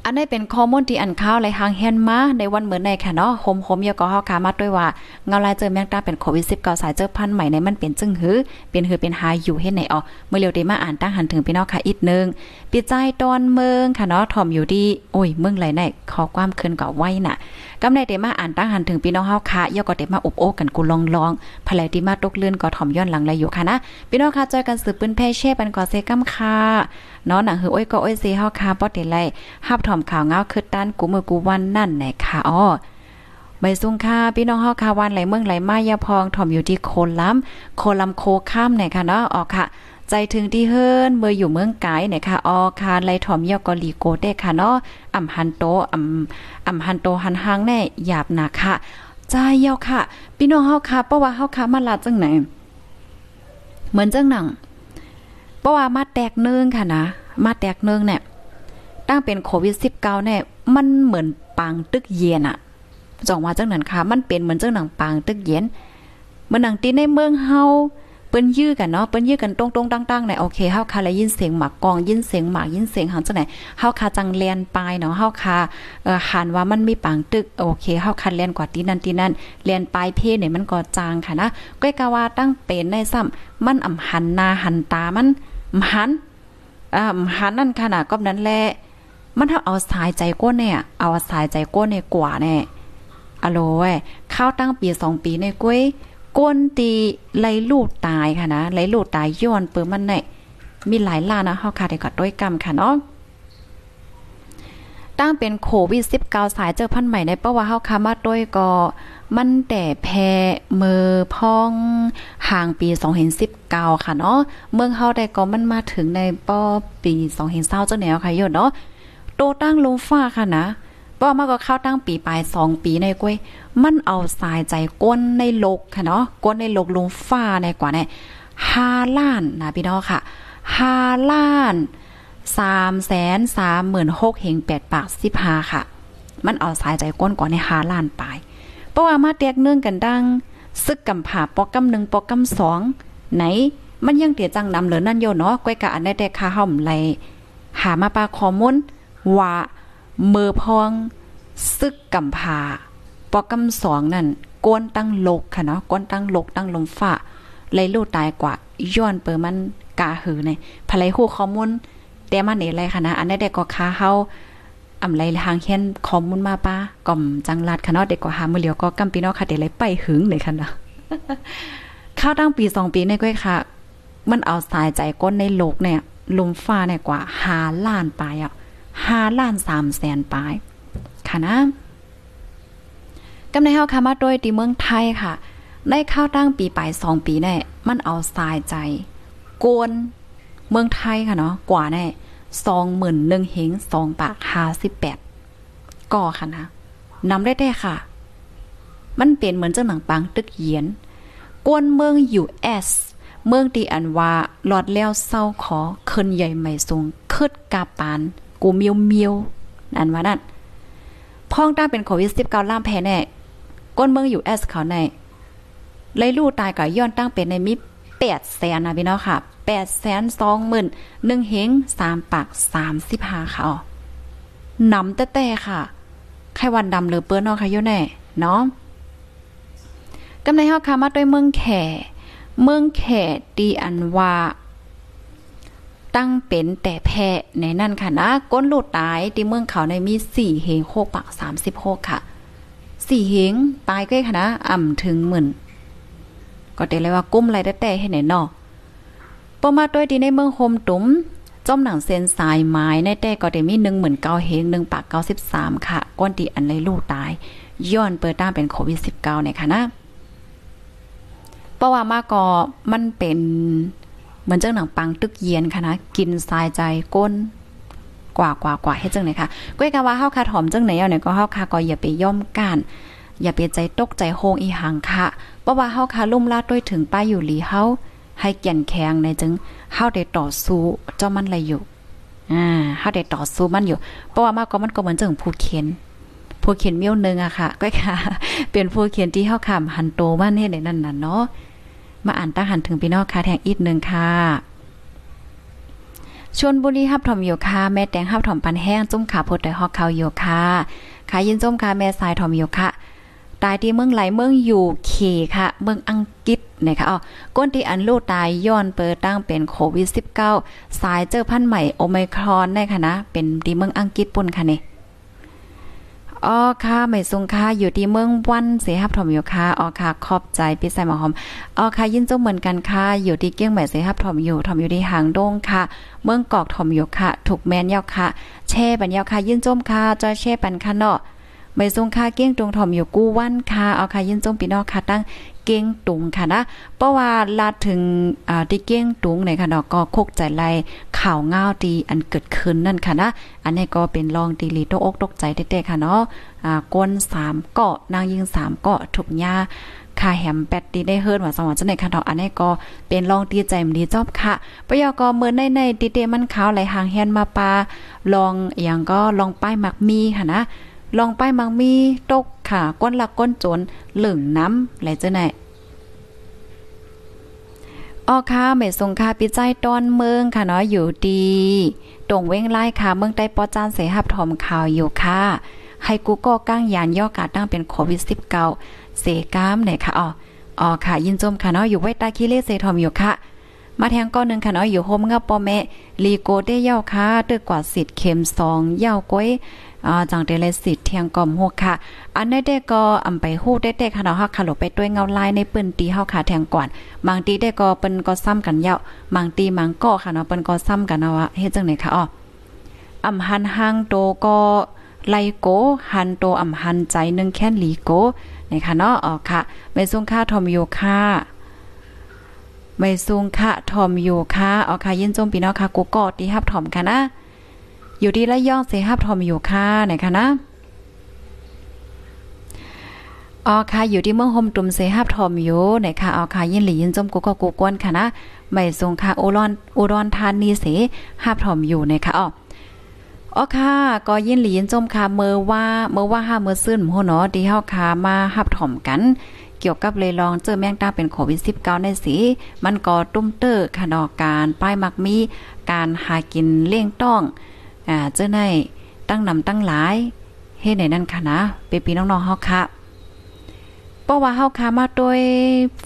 อันนี้เป็นข้อมูลที่อันข้าวไหลหางแฮนมาในวันเหมือนในค่ะเนาะโฮมๆยก็เฮาคามาด้วยว่าเงาลายเจอแมงตาเป็นโควิด19สายเจอพันใหม่ในมันเป็นจึงหือ เป็นหือเป็นหายอยู่เฮ็ดไหนอ๋อเมื่อเร็วได้มาอ่านตั้งหันถึงพี่น้องค่ะอีกนึงปิดใจตอนเมืองค่ะเนาะถ่อมอยู่ดีโอ้ยเมืองไหลไหนขอความคืนก็ไว้น่ะกำในเดมาอ่านตั้งหันถึงพี่น้องเฮาค่ะย่อก็เดมาอบโอ้กันกูลองลองภายที่มาตกเลื่อนก็ถ่อมย้อนหลังเลยอยู่ค่ะนะพี่น้องค่ะจอยกันสืบปืนแพ่เช่ปันก่อเซกัมค่ะ เนาะหนังหือโอ้ยก็อ้ยเซเฮาค่ะบ่ได้ไล่ฮับถ่อมข่าวเงาคือด้านกูมือกูวันนั่นไหนค่ะอ้อใบซุงค่ะพี่น้องเฮาค่ะวันไหลเมืองไหลมายาพองถ่อมอยู่ที่โคนล้ำโคลำโคข้ามไหนค่ะเนาะออกค่ะ ใจถึงที่เฮิรนเมื่ออยู่เมืองไกเนี่ยค่ะออคาไลถ่อมยอกอลีโกเด้ค่ะเนาะอ่ำฮันโตอ่ำอ่ำฮันโตหันหางแน่หยาบหนาค่ะใจเยาค่ะพี่น้องเฮาค่ะเพราะว่าเฮาค่ะมาลาจังไหนเหมือนจังหนัง เพราะว่ามาแตกเนืองค่ะนะ มาแตกเนืองเนี่ยตั้งเป็นโควิด19เนี่ยมันเหมือนปางตึกเย็นอะจองว่าจังนั้นค่ะ มันเป็นเหมือนจังหนังปางตึกเย็นเหมือนหนังตีในเมืองเฮาเปิ้นยื้อกันเนาะเปิ้นยื้อกันตรงๆตั้งๆเนี่ยโอเคเฮาคาเลยยินเสียงหมากกองยินเสียงหมากยินเสียงหันจังไหนเฮาคาจังเลียนปลายเนาะเฮาคาเอ่อหันว่ามันมีปางตึกโอเคเฮาคันเลียนกว่าที่นั่นที่นั่นเลียนปลายเพเนี่ยมันก็จางค่ะนะก้อยกะว่าตั้งเป็นในซ้ำมันอ่ำหันหน้าหันตามัน หันอ่าหันนั่นขนาดก็นั้นแหละมันถ้าเอาสายใจก้นเนี่ย เอาสายใจก้นเนี่ยกว่าแน่อโลเว้ข้าวตั้งปีสองปีในก้วยก้นตีไหลลูกตายค่ะนะไหลลูกตายย้อนเปิดมันเนี่ยมีหลายล้านนะเฮาค่ะได้ก็ด้วยกรรมค่ะเนาะตั้งเป็นโควิด19สายเจอพันใหม่ในเพราะว่าเฮาคามาด้วยก็ มันแต่แพมือพองห่างปี2019ค่ะเนาะเมืองเฮาได้ก็มันมาถึงในป้อปี2020จังแนวค่ะโยเนาะโตตั้งลงฟ้าค่ะนะป้อมาก็เข้าตั้งปีปลาย2ปีในก้วยมันเอาสายใจก้นในโลกค่ะเนาะก้นในโลกลงฟ้าในกว่าเนี่ย5ล้านนะพี่น้องค่ะ5ล้าน3แสน36,000เฮง8ปดปาก15ค่ะ มันเอาสายใจก้นกว่าใน5ล้านปลาย เพราะว่ามาแตกเนื่องกันดังซึกกำผาปอกำหนึ่งปอกำสองไหน มันยังเตียจังนำเหลือนั่นโยเนาะก้อยกะอันได้แต่คาห่อมไหลหามาปาคอมุนว่าเมือพอง ซึกกำผาปอกำสองนั่นก้นตั้งโลกค่ะเนาะก้นตั้งโลกตั้งลมฟ้าไหลลูกตายกว่าย้อนเปิมันกาหือในภายหูข้อมูลแต่มันเอะไรค่ะนะอันได้แต่ก็คาเฮา อำไรทางเฮียนข้อมูลมาป้าก่อมจังลัดค่ะเนาะเด็กกว่าหามือเหลียวก็กำปีนาะค่ะเดี๋ยวเลยไปหึงเลยค่ะนะข้าวตั้งปี2ปีในก้อยค่ะ มันเอาสายใจก้นในโลกเนี่ยลุมฟ้าเนี่ยกว่า5ล้านปลายอะ5ล้าน3แสนปลาย ค่ะนะกำในเฮาค่ะมาโดยที่เมืองไทยค่ะ ได้ข้าวตั้งปีปลาย2ปีเนี่ยมันเอาสายใจโกนเมืองไทยค่ะเนาะกว่าแน่ สองหมื่นหนึ่งเฮงสองปากห้าสิบแปดก่อค่ะนะนำได้ได้ค่ะ มันเป็นเหมือนเจ้าหนังปังตึกเยียน กวนเมืองอยู่เอสเมืองตีอันว่าหลอดแล้วเศร้าขอเคินใหญ่ใหม่สูงคืดกาปาน กูเมียวเมียวนั่นว่านั่นพ้องต้าเป็นโควิดสิบเก้าล่ามแพ้แน่ก้นเมืองอยู่เอสเขาในเลยลู่ตายกับย้อนตั้งเป็นในมิ แปดแสนนะพี่น้องค่ะแปดแสนสองหมื่นหนึ่งเฮงสามปากสามสิบห้าค่ะนำแต่แต่ค่ะไขวันดำหรือเปิ้นนาะค่ะโยแน่เนาะกำในเฮาค่ะมาด้วยเมืองแขเมืองแขดีอันว่าตั้งเป็นแต่แพะในนั่นค่ะนะก้นหลูดตายที่เมืองเขาในมีสี่เหงโคกปากสามสิบโคกค่ะสี่เหงตายก็ค่ะนะอ่ำถึงหมื่น ก็เดเลยว่ากุ้มอะไรแต่แต่ให้ไหนนอปอมาด้วยดีในเมืองโฮมตุ้มจอมหนังเซนสายไม้ในแต่ก็ได้มีหนึ่งหมื่นเก้าเฮงหนึ่งปากเก้าสิบสามค่ะ ก้นดีอันเลยลูกตาย ย้อนเปิดต้าเป็นโควิดสิบเก้าในค่ะนะเพราะว่ามาก็มันเป็นเหมือนเจ้าหนังปังตึกเย็นค่ะนะกินทรายใจก้นกว่ากว่ากว่าให้จังไหนค่ะก้อยกะว่าเฮาคาถอมจังไหนเอาเนี่ยก็เฮาคาก็อย่าไปย่อมกัน อย่าไปใจตกใจโฮงอีหังค่ะ เพราะว่าเฮาคาลุ่มลาดด้วยถึงป้ายอยู่หลีเฮาให้เกียนแข็งในจึงเฮาได้ต่อสู้เจ้ามันอะไรอยู่อ่าเฮาได้ต่อสู้มันอยู่ เพราะว่ามากก็มันก็เหมือนจังผู้เขียนผู้เขียนเมียวนึงอะค่ะก็ค่ะ เป็นผู้เขียนที่เฮาคำหันโตมันเฮ็ดได้นั่นน่ะเนาะมาอ่านตั้งหันถึงพี่น้องค่ะแทงอีกนึงค่ะชวนบุรีฮับถอมโยคาแม่แตงฮับถมปันแห้งจุ้มขาพดแต่ฮอกเขาโยคาขายินจุ้มคาแม่สายถอมโยคะ ตายที่เมืองไหลเมืองอยู่เคค่ะ เมืองอังกฤษนะคะอ๋อก้นที่อันลูกตายย้อนเปิดตั้งเป็นโควิด -19 สายเจอพันธุ์ใหม่โอไมครอนได้ค่ะนะ เป็นที่เมืองอังกฤษปุ่นค่ะนี่อ๋อค่ะไม่ทรงค่ะอยู่ที่เมืองวันเสียหับถมอยู่ค่ะอ๋อค่ะขอบใจพี่ใส่หมอหอมอ๋อค่ะยินจงเหมือนกันค่ะอยู่ที่เกี้ยงใหม่เสียหับถมอยู่ถมอยู่ที่หางดงค่ะ เมืองกอกถมอยู่ค่ะ ถูกแมนยาวค่ะ แช่ปันยาวค่ะยินจมค่ะจอยแช่ปันค่ะเนาะ ไม่ทรงค่าเก้งตุงถอมอยู่กู้วันค่ะเอาค่ะยินจงปีนอกค่ะตั้งเก้งตุงค่ะนะเพราะว่าลาถึงอ่าที่เก้งตุงในค่ะเนาะก็คกใจไล่ข่าวเงาดีอันเกิดขึ้นนั่นค่ะนะอันนี้ก็เป็นลองดีลีตกอกตกใจเด็ๆค่ะเนาะอ่าก้น3เกาะนางยิง3เกาะถูกหญ้าค่าแหมแปดดีได้เฮิร์นว่าสวัสดิ์ในคันเทาอันนี้ก็เป็นลองดีใจมดีจอบค่ะปยกเมื่อในในดีเตมันขาวไหลหางแฮนมาปลาลองอย่างก็ลองป้ายมักมีค่ะนะ ลองไปมังมีตกค่ะก้นหลักก้นจนเหลึงน้ำไหลเจ้าไหนออค่ะเมสงค่ะปิใจตอนเมืองค่ะเนาะอยู่ดีตรงเว้งไล่ค่ะ เมืองใต้ปอจานเสหับถอมข่าวอยู่ค่ะ ให้กูก็ก้างยานย่อกาตั้งเป็นโควิด19เสกามไหนค่ะอ๋ออ๋อค่ะ ยินจมค่ะเนาะอยู่ไว้ตาคิเลเสทอมอยู่ค่ะ มาแทงก้อนหนึ่งค่ะเนาะอยู่โฮมเงับปอแม่ลีโกได้เย้าค่ะตึกกว่าสิทธิ์เข็ม2เย้าก้อย อ่าจังเดลสิเทียงกอมฮูกค่ะ อันได้ได้ก็อำไปฮู้ได้ได้ค่ะเนาะฮักค่ะลไปด้วยเงาลายในปืนตีเฮาค่ะแทงก่อนบางตีได้ก็เปิ้นก็ซ้ำกันยาวบางตีมังก็ค่ะเนาะเปิ้นก็ซ้ำกันเนาะว่าเฮ็ดจังได๋ค่ะอ้ออำหันหางโตก็ไลโกหันโตอำหันใจนึงแค่นลีโกนี่ค่ะเนาะอ๋อค่ะไม่สูงค่าทอมโยค่ะไม่สูงค่ะทอมโยค่ะอ๋อค่ะยินจมพี่น้องค่ะกูก็ตีฮับถอมค่ะนะ อยู่ที่ละย่องเสหับทอมอยู่ค่ะไหนคะนะอ๋อค่ะอยู่ที่เมืองโฮมตุมเสหับทอมอยู่ไหนค่ะอ๋อค่ะยินหลียินจมกูก็กูกวนค่ะนะไม่ทรงค่ะอุรอนอุรอนทานนีเสหับทอมอยู่ไหนค่ะอ๋ออ๋อค่ะก็ยินหลียินจมค่ะเมื่อว่าเมื่อว่าห้าเมื่อซื่นโหเนาะที่เฮาค่ะมาหับถอมกัน เกี่ยวกับเลยลองเจอแมงดาเป็นโควิด19ในสีมันก็ตุ้มเตอร์ค่ะดอการป้ายมักมีการหากินเลี่ยงต้อง อ่าเจ้าในตั้งนำตั้งหลายเฮ็ดในนั่นค่ะนะเปปีน้องๆเฮาค่ะเพราะว่าเฮาค่ะมาโดย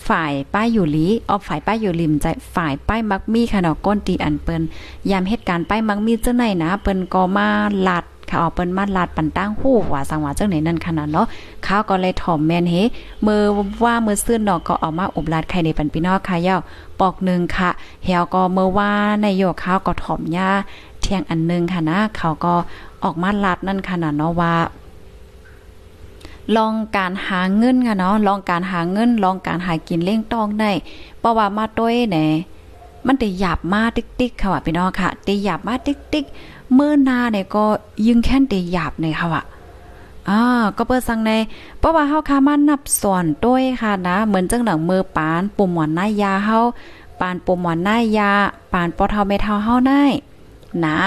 ฝ่ายป้ายอยู่หลีออฝ่ายป้ายอยู่ริมใจฝ่ายป้ายมักมีค่ะเนาะก้นตีอันเปิ้นยามเหตุการณ์ป้ายมักมีเจ้าไหนนะเปิ้นก็มาลัดค่ะเอาเปิ้นมาลาดปันตั้งหู้ว่าสังว่าจังไหนนั่นขนาดเนาะข้าวก็เลยถ่อมแมนเฮมือว่ามือซื่นเนาะก็ออกมาอบลาดไข่ในปันพี่น้องค่ะยาวปอกนึงค่ะเหี่ยวก็เมื่อว่าในโยข้าวก็ถ่อมหญ้า เที่ยงอันนึงค่ะนะเขาก็ออกมาลัดนั่นค่ะนะเนาะว่าลองการหาเงินค่ะเนาะลองการหาเงินลองการหากินเล่งต้องได้เพราะว่ามาต้วยแหนมันได้หยาบมาติ๊กๆค่ะว่าพี่น้องค่ะได้หยาบมาติ๊กๆมือหน้าเนี่ยก็ยึงแค่นได้หยาบในค่ะว่าอ่าก็เปิดสั่งในเพราะว่าเฮาค่ะมานับส่วนด้วยค่ะนะเหมือนจังหนังมือปานปุ่มหมอนหน้ายาเฮาปานปุ่มหมอนหน้ายาปานปอเทาเมทาเฮาได้ นะ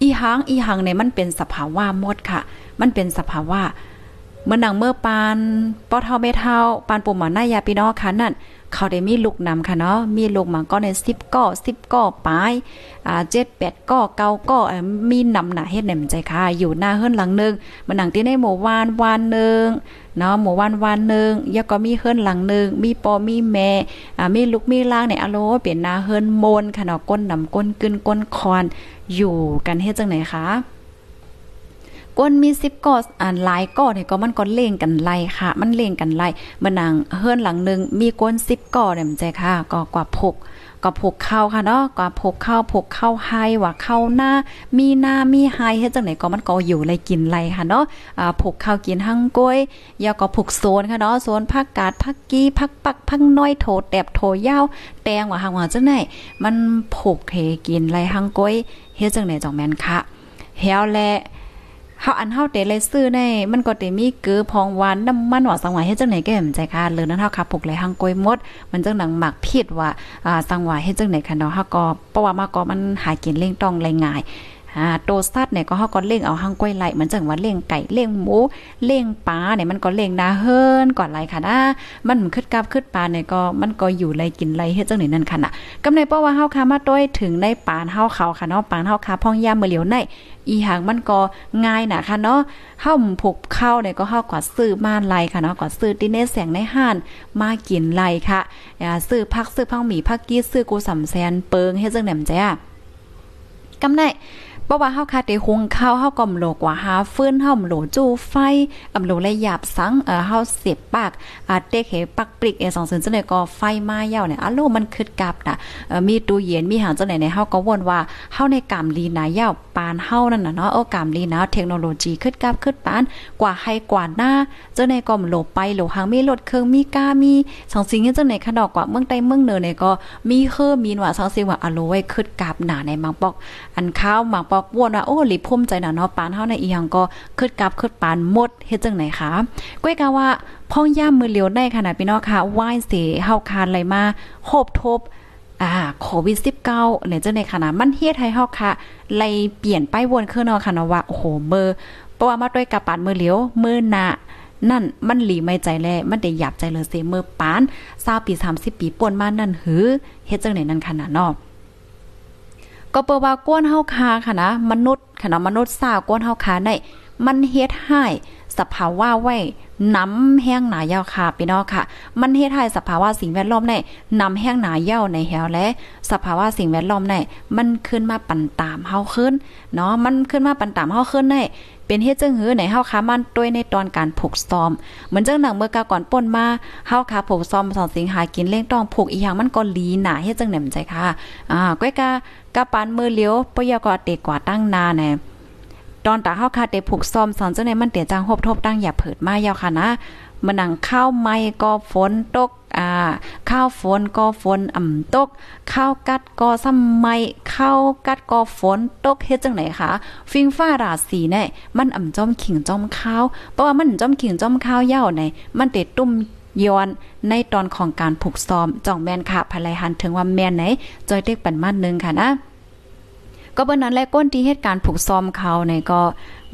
อีหางอีหังเนี่ยมันเป็นสภาวะมดค่ะ มันเป็นสภาวะเมื่อนังเมื่อปานปอเท่าเมเทาปานปุ่มหมอนหน้ายาพี่น้องค่ะนั่น เขาได้มีลูกนำค่ะเนาะมีลูกมาก็ใน10ก้อ10ก้อปลายอ่า7 8ก้อ9ก้อมีนำหน้าเฮ็ดแหนมใจค่ะ อยู่หน้าเฮือนหลังนึงมันหนังที่ในหมู่วานวานนึงเนาะหมู่วานวานนึงยก็มีเฮือนหลังนึงมีปอมีแม่อ่ามีลูกมีล่างในอโลเป็นหน้าเฮือนมนค่ะเนาะก้นนำก้นกึนก้นคอนอยู่กันเฮ็ดจังไหนคะ ก้นมีสิบก่ออ่านหลายก่อเนี่ยก็มันก็เล่งกันไล่ค่ะ มันเล่งกันไล่มันนางเฮือนหลังนึงมีก้นสิบก่อเนี่ยมันใจค่ะ ก็กว่าพกก็พกเข้าค่ะเนาะก็พกเข้าพกเข้าไฮว่าเข้าหน้า มีหน้ามีไฮเฮ็ดจังไหนก็มันก็อยู่เลยกินไรค่ะเนาะอ่าพกเข้ากินหั่งก้อยยาก็พกโซนค่ะเนาะโซนผักกาดผักกี้ผักปักผักน้อยโถแตบโถยาวแตงว่าหางว่าจังไหนมันพกเฮกินไรหั่งก้อยเฮ็ดจังไหนจ่องแม่นค่ะเฮวแล เฮาอันเฮาเตเลยซื้อในมันก็เตมีเกือพองหวานน้ำมันว่าสังหวะเฮ็ดจังไหนแก่มใจค่ะเลยนั้นเฮาขับปกเลยหังกวยมด มันจังหนังหมักผิดว่าอ่าสังหวะเฮ็ดจังไหนค่ะเนาะเฮาก็เพราะว่ามาก็มันหากินเล่งต้องไรง่าย อ่าโตสัตว์เนี่ยก็เฮาก็เล่งเอาหังกล้วยไหลเหมือนจังว่าเล่งไก่เล่งหมูเล่งปลาเนี่ยมันก็เล่งนาเฮิรนก่อนไหลค่ะนะมันขึ้นกับขึ้นปลาเนี่ยก็มันก็อยู่ไรกินไรเฮ็ดจังไหนนั่นค่ะน่ะกำในเพราะว่าเฮาคามาต้อยถึงในปานเฮาเขาค่ะเนาะปานเฮาคาพ่องยามมื้อเหลียวในอีหางมันก็ง่ายน่ะค่ะเนาะเฮาผูกเข้าเนี่ยก็เฮากว่าซื้อมาไลค่ะเนาะกว่าซื้อที่ในแสงในห้านมากินไลค่ะอ่าซื้อผักซื้อผักหมี่ผักกี้ซื้อกูสำแสนเปิงเฮ็ดจังแหนมจ้ากำได เพราะว่าเฮาคาได้หุงข้าวเฮาก็มโลกว่าหาฟื้นเฮาโหลจู้ไฟอำโลเลยหยาบสังเออเฮาเสียบปากอาเต็กเหปักปริกเอสองซึนจังได๋ก็ไฟมาเย้าเนี่ยอะโลมันคึดกับน่ะเออมีตู้เย็นมีหางจังได๋เนี่ยเฮาก็วนว่าเฮาในกามลีนาเย้าปานเฮานั่นน่ะเนาะเออกามลีนาเทคโนโลยีคึดกับคึดปานกว่าให้กว่าหน้าจังได๋ก็มโลไปโลหางมีรถเครื่องมีกามีสองสิ่งจังได๋คะดอกกว่าเมืองใต้เมืองเหนือเนี่ยก็มีเคือมีว่าสังสิ่งว่าอะโลไว้คึดกับหน้าในมังปอกอันข้าวมังปอกวนว่าโอ้ลิพุ่มใจหน่ะเนาะปานเฮาในอีหยังก็คึดกับคึดปานหมดเฮ็ดจังไหนคะก้อยกะว่าพ่องย่ามมือเหลียวได้ขนาดพี่น้องค่ะไหว้เสเฮาคานไหลมาโคบทบอ่าโควิด19เนี่ยจังในขนาดมันเฮ็ดให้เฮาค่ะไล่เปลี่ยนไปวนขึ้นเนาะค่ะเนาะว่าโอ้โหมือเพราะว่ามาด้วยกระปานมือเหลียวมือหน้านั่นมันหลีไม่ใจแลมันได้หยับใจเลยเสมือปาน20ปี30ปีป่วนมานั่นหือเฮ็ดจังไหนนั่นขนาดเนาะ ก็เปิว่าก้นเฮาคาค่ะนะมนุษย์ค่ะนะมนุษย์สาวก้นเฮาคาในมันเฮ็ดให้สภาวะไว้น้ำแห้งหนายาวค่ะพี่น้องค่ะ มันเฮ็ดให้สภาวะสิ่งแวดล้อมในน้ำแห้งหนายาวในแหวและ สภาวะสิ่งแวดล้อมในมันขึ้นมาปั่นตามเฮาขึ้นเนาะมันขึ้นมาปั่นตามเฮาขึ้นใน เป็นเฮ็ดจังหือไหนเฮาค้ามันด้วยในตอนการผูกซ้อม เหมือนจังหนังเมื่อกาก่อนป่นมาเฮาค้าผูกซ้อมสองสิงหากินเล่งต้องผูกอีหยังมันก็ลีหนาเฮ็ดจังแหนมใจค่ะอ่าก้อยกากะปานมือเลี้ยวปยกอเตกว่าตั้งนาแน่ตอนตาเฮาคาเตผูกซ้อมสอนจังไหนมันเตียจังหบทบตั้งอย่าเผิดมายาวค่ะนะมันนังข้าวไม้ก็ฝนตกอ่าข้าวฝนก็ฝนอ่ำตกข้าวกัดก็ซ้ำไม้ข้าวกัดก็ฝนตกเฮ็ดจังไหนคะฟิงฟ้าราศีเนี่ยมันอ่ำจอมขิงจอมข้าวเพราะว่ามันจอมขิงจอมข้าวยาในมันเตตุ้มย้อนในตอนของการผูกซ้อมจ่องแมนค่ะภายหันถึงว่าแมนไหนจอยเด็กปันมานึงค่ะนะ ก็เบิ่นั้นแลก้นที่เหตุการณ์ผูกซ้อมเขาในก็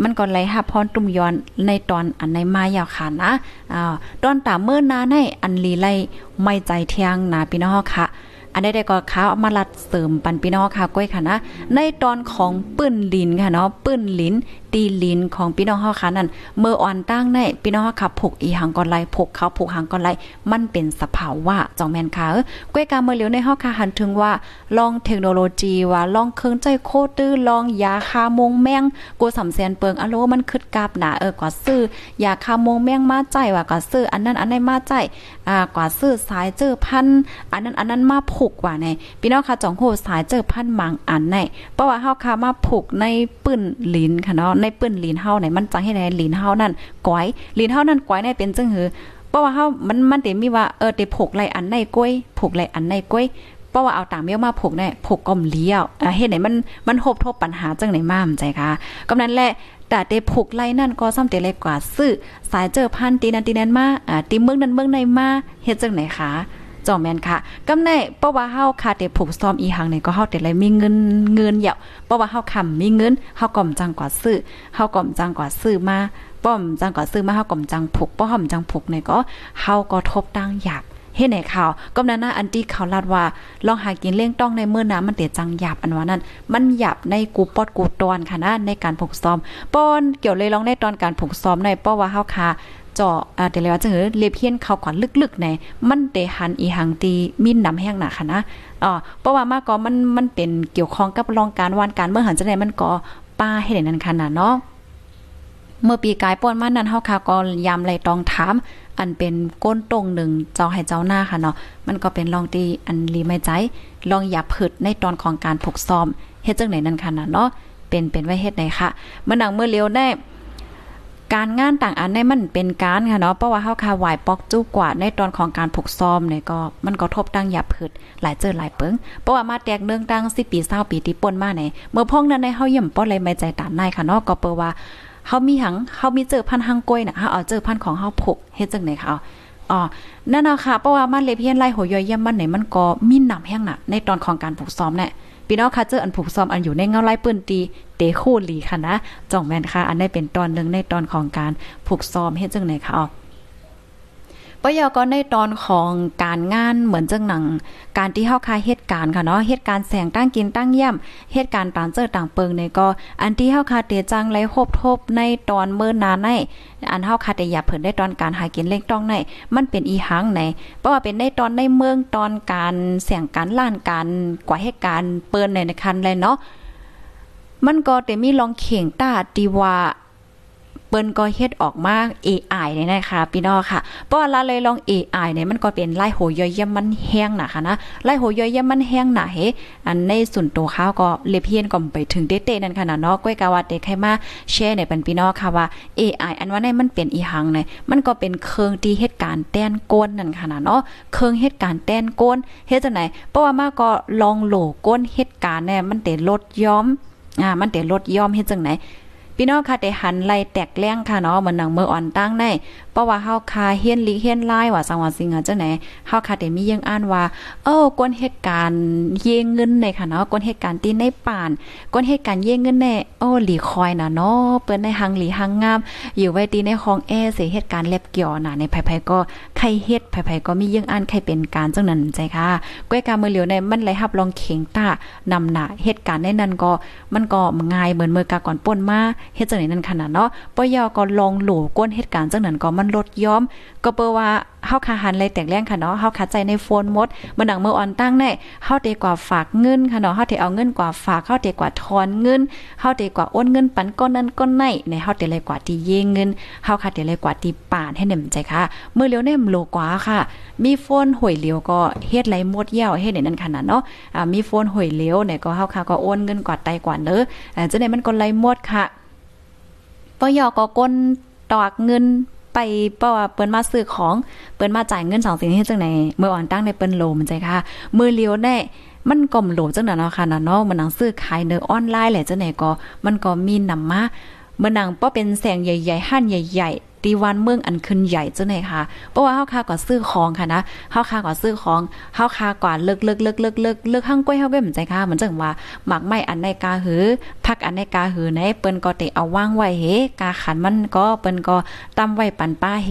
มันก็ไหลหับพรตุ่มย้อนในตอนอันในมายาวค่ะนะอ่าตอนตามเมื่อนาในอันลีไลไม่ใจเที่ยงนาพี่น้องค่ะอันใดๆก็ข้าวมาลัดเสริมปันพี่น้องค่ะก้อยค่ะนะในตอนของปื้นลินค่ะเนาะปื้นลิน ตีลินของพี่น้องเฮาค่ะนั่นเมื่ออ่อนตั้งในพี่น้องเฮาขับผูกอีหังก่อนไลผูกเขาผูกหังก่อนไลมันเป็นสภาวะจองแมนค่ะก้อยกาเมื่อเหลียวในเฮาค่ะหันถึงว่าลองเทคโนโลยีว่าลองเครื่องใจโคตื้อลองยาคามงแมงกูสำแสนเปิงอะโลมันคึดกาบหนาเออกว่าซื้อยาคามงแมงมาใจว่าก็ซื้ออันนั้นอันนี้มาใจอ่ากว่าซื้อสายเจอพันอันนั้นอันนั้นมาผูกว่าในพี่น้องค่ะจองโหสายเจอพันมังอันในเพราะว่าเฮาค่ะมาผูกในปื้นลิ้นค่ะเนาะในปื้นลิ้นเฮาไหนมันจังให้ไหนลิ้นเฮานั่นก้อยลิ้นเฮานั่นก้อยในเป็นจังหือเพราะว่าเฮามันมันเต็มีว่าเออเตผูกไหลอันในก้อยผูกไหลอันในก้อยเพราะว่าเอาต่างเมียวมาผูกแน่ผูกกลมเลี้ยวเฮ็ดไหนมันมันหบทบปัญหาจังไหนมามใจค่ะกำนั้นแหละแต่เตผูกไล่นั่นก็ซ้ำเตเล็กกว่าซื้อสายเจอพันตีนันตีนันมาอ่าตีเมืองนั้นเมืองในมาเฮ็ดจังไหนคะ จอมแม่นค่ะกำในเพราะว่าเฮาคาเตผูกซ้อมอีหังนี่ก็เฮาแต่เลยมีเงินเงินเหยาเพราะว่าเฮาคำมีเงินเฮาก่อมจังกว่าซื้อเฮาก่อมจังกว่าซื้อมาป้อมจังกว่าซื้อมาเฮาก่อมจังผูกป้อมจังผูกนี่ก็เฮาก็ทบตั้งอยากเฮ็ดไหนข่าวก็นั้นนะอันที่เขาลาดว่าลองหากินเลี้ยงต้องในเมื่อน้ำมันเตจังหยาบอันว่านั้น มันหยาบในกูปอดกูตอนค่ะนะในการผูกซ้อมป้อนเกี่ยวเลยลองในตอนการผูกซ้อมในป้อว่าเฮาคาเจาะอ่าแต่แล้วจังเออเลเพียนเขาก่อนลึกๆในมันเตหันอีหังตีมินนำแห้งหนาค่ะนะอ๋อเพราะว่ามาก็มันมันเป็นเกี่ยวข้องกับรองการวานการเมื่อหันจังได๋มันก็ป้าให้ได้นั่นค่ะนะเนาะเมื่อปีกายป้อนมานั้นเฮาค่ะก็ยามไหลตองถามอันเป็นก้นตรงหนึ่งเจ้าให้เจ้าหน้าค่ะเนาะมันก็เป็นลองตีอันรีไม่ใจลองอย่าผึดในตอนของการผูกซ้อมเฮ็ดจังไหนนั่นค่ะนะเนาะเป็นเป็นไว้เฮ็ดไหนค่ะเมื่อนังเมื่อเลี้ยวได้ การงานต่างอันในมันเป็นการค่ะเนาะเพราะว่าเฮาคาไหวปอกจู้กว่าในตอนของการผูกซ้อมเนี่ยก็มันก็ทบตั้งหยับพืดหลายเจอหลายเปิงเพราะว่ามาแตกเนื่องตั้ง10ปี20ปีที่ป่นมาไหนเมื่อพ้องนั้นในเฮาย่ำป้อเลยไม่ใจตานนายค่ะเนาะก็เปว่าเฮามีหังเฮามีเจอพันหังกล้วยน่ะเฮาเอาเจอพันของเฮาผูกเฮ็ดจังได๋ค่ะอ๋อ นั่นน่ะค่ะเพราะว่ามันเลยเพียนไล่หัวย่อยย่ำมันไหนมันก็มีหนำแห้งน่ะในตอนของการผูกซ้อมเนี่ย พี่น้องค่ะเจออันผูกซ้อมอันอยู่ในเงาไล่ปืนตีเตคู่หลีค่ะนะจ่องแมนค่ะ อันได้เป็นตอนหนึ่งในตอนของการผูกซ้อมเฮ็ดจังไหนค่ะออ ปยก็ในตอนของการงานเหมือนจังหนัง การที่เฮาคาเหตุการณ์ค่ะเนาะเหตุการณ์แสงตั้งกินตั้งย่ำเหตุการณ์ต่างเจอต่างเปิงในก็ อันที่เฮาคาเตียจังไลโคบทบในตอนเมื่อนานในอันเฮาคาแต่อย่าเพิ่นได้ตอนการหากินเล็กต้องในมันเป็นอีหังไหนเพราะว่าเป็นในตอนในเมืองตอนการเสียงการล้านการกว่าเหตุการณ์เปิ้นในในคันเลยเนาะมันก็แต่มีลองเข่งตาตีว่า เปิ้นก็เฮ็ดออกมา AI เนี่ยนะคะพี่น้องค่ะเพราะว่าละเลยลอง AI เนี่ยมันก็เป็นไล่โหย่อยย่ำมันแห้งนะคะนะไล่โหย่อยย่ำมันแห้งหนาเฮอันในส่วนตัวเขาก็เลเพียนก็ไปถึงเต้ๆนั่นค่ะนะเนาะก้อยกาวาเด็กใครมาแชร์ในปันพี่น้องค่ะว่า AI อันว่าในมันเป็นอีหังเนี่ยมันก็เป็นเครื่องที่เหตุการณ์แต้นก้นนั่นค่ะนะเนาะเครื่องเหตุการณ์แต้นก้นเฮ็ดจังไหนเพราะว่ามาก็ลองโหลก้นเหตุการณ์เนี่ยมันเตลดย้อมอ่ามันเตลดย้อมเฮ็ดจังไหน พี่น้องค่ะได้หันไล่แตกแล้งค่ะเนาะเหมือนหนังเมื่ออ่อนตั้งใน เพราะว่าเฮาคาเฮียนลิเฮียนไล่ว่าสังวาสิงห์จังไหนเฮาคาได้มียังอ่านว่า เอ้อกวนเหตุการณ์เยงเงินในค่ะเนาะกวนเหตุการณ์ตีในป่านกวนเหตุการณ์เยงเงินแน่โอ้หลีคอยน่ะเนาะเปิ้นในหังหลีหังงาม อยู่ไว้ตีในห้องแอร์เสียเหตุการณ์เล็บเกี่ยวน่ะในไผๆก็ใครเฮ็ดไผๆก็มียังอ่านใครเป็นการจังนั้นใจค่ะก้อยกามือเหลียวในมันไหลฮับลองเข็งตานำหน้าเหตุการณ์ในนั้นก็มันก็ง่ายเหมือนเมื่อกาก่อนป่นมาเฮ็ดจังไหนนั่นขนาดเนาะปยอก็ลองหลูก้นเหตุการณ์จังนั้นก็มันลดย้อม ก็เปว่าเฮาคาหันเลยแต่งแรงค่ะเนาะเฮาคาใจในโฟนมดมันดังเมื่ออ่อนตั้งได้เฮาเตกว่าฝากเงินค่ะเนาะเฮาเตเอาเงินกว่าฝากเฮาเตกว่าทอนเงินเฮาเตกว่าโอนเงินปันก้อนนั้นก้อนไหนในเฮาเตเลยกว่าที่เยงเงินเฮาคาเตเลยกว่าที่ป่านให้เน่มใจค่ะ เมื่อเลี้ยวเน่มโลกว่าค่ะ มีโฟนห่วยเลี้ยวก็เฮ็ดไหลหมดเย่าวเฮ็ดในนั้นขนาดเนาะอ่ามีโฟนห่วยเลี้ยวเนี่ยก็เฮาคาก็โอนเงินกว่าไตกว่าเด้ออ่าจังได๋มันก็ไหลหมดค่ะปยอก็ก้นตอกเงิน ไปเพราะว่าเปิ้นมาซื้อของเปิ้นมาจ่ายเงินสองสิ่งนี้จังไหนเมื่ออ่อนตั้งในเปิ้นโลมันใจค่ะมือเลี้ยวได้มันกลมโหลจังนั้นเนาะค่ะเนาะมันหนังซื้อขายเนื้อออนไลน์แหละจังไหนก็มันก็มีนำมาเมื่อนังป้อเป็นแสงใหญ่ๆหั่นใหญ่ ตีวันเมืองอันขึ้นใหญ่จังไหนค่ะเพราะว่าเฮาคาก็ซื้อของค่ะนะเฮาคาก็ซื้อของเฮาคากว่าเลิกเลิกเลิกเลิกเลิกเลิกห้างก้อยเฮาเว้มใจค่ะเหมือนจังว่าหมักไม้อันในกาหือพักอันในกาหือในเปิ้นก็เตเอาวางไว้เฮกาขันมันก็เปิ้นก็ตำไว้ปันป้าเฮ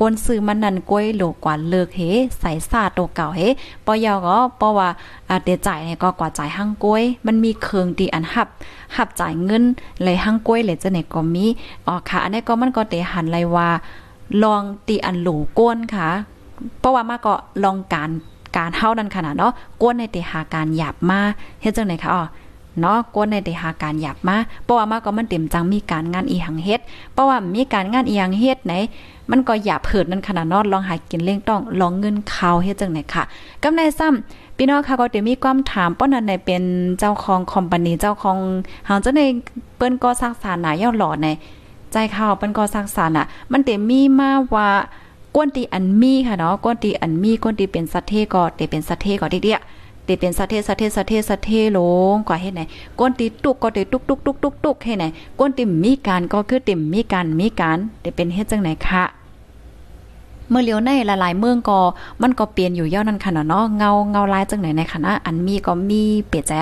กวนซื้อมันนั่นก้อยโลกว่าเลิกเฮใส่ซาโตเก่าเฮปอยอก็เพราะว่าเตจ่ายเนี่ยก็กว่าจ่ายห้างก้อยมันมีเครื่องตีอันหับหับจ่ายเงินเลยห้างก้อยเลยจะไหนก็มีอ๋อค่ะอันนี้ก็มันก็เตหันเลยว่า ลองตีอันหลูก้นค่ะ เพราะว่ามาก็ลองการการเฮานั่นขนาดเนาะก้นในเตหาการหยาบมาเฮ็ดจังไหนคะอ๋อเนาะก้นในเตหาการหยาบมาเพราะว่ามาก็มันเต็มจังมีการงานอีหังเฮ็ดเพราะว่ามีการงานอีหังเฮ็ดไหนมันก็หยาบเผิดนั่นขนาดนาะลองหากินเล่งต้องลองเงินเขาเฮ็ดจังไหนค่ะกำในซ้ำพี่น้องค่ะก็จะมีความถามป้อนั้นในเป็นเจ้าของคอมพานีเจ้าของเฮาจะในเปิ้นก็ซักษาหนาย่อหล่อใน ใจข่าวป็นก็สร้างสรรค์อะ มันเต็มีมาว่ากวนตีอันมีค่ะเนาะกวนตีอันมีกวนตีเป็นสัตเทก็เตเป็นสัตเทก็เดียเตเป็นสัตเทสัตเทสัตเทสัตเทลงกว่าเฮ็ดไหนกวนตีตุกก็เตตุกตุกตุกตุกตุกเฮ็ดไหนกวนตีมีการก็คือติมมีการมีการเตเป็นเฮ็ดจังไหนคะเมื่อเลี้ยวในหลายๆเมืองก็มันก็เปลี่ยนอยู่ย่านั้นค่ะเนาะเงาเงาลายจังไหนในคณะอันมีก็มีเปลี่ยนใจ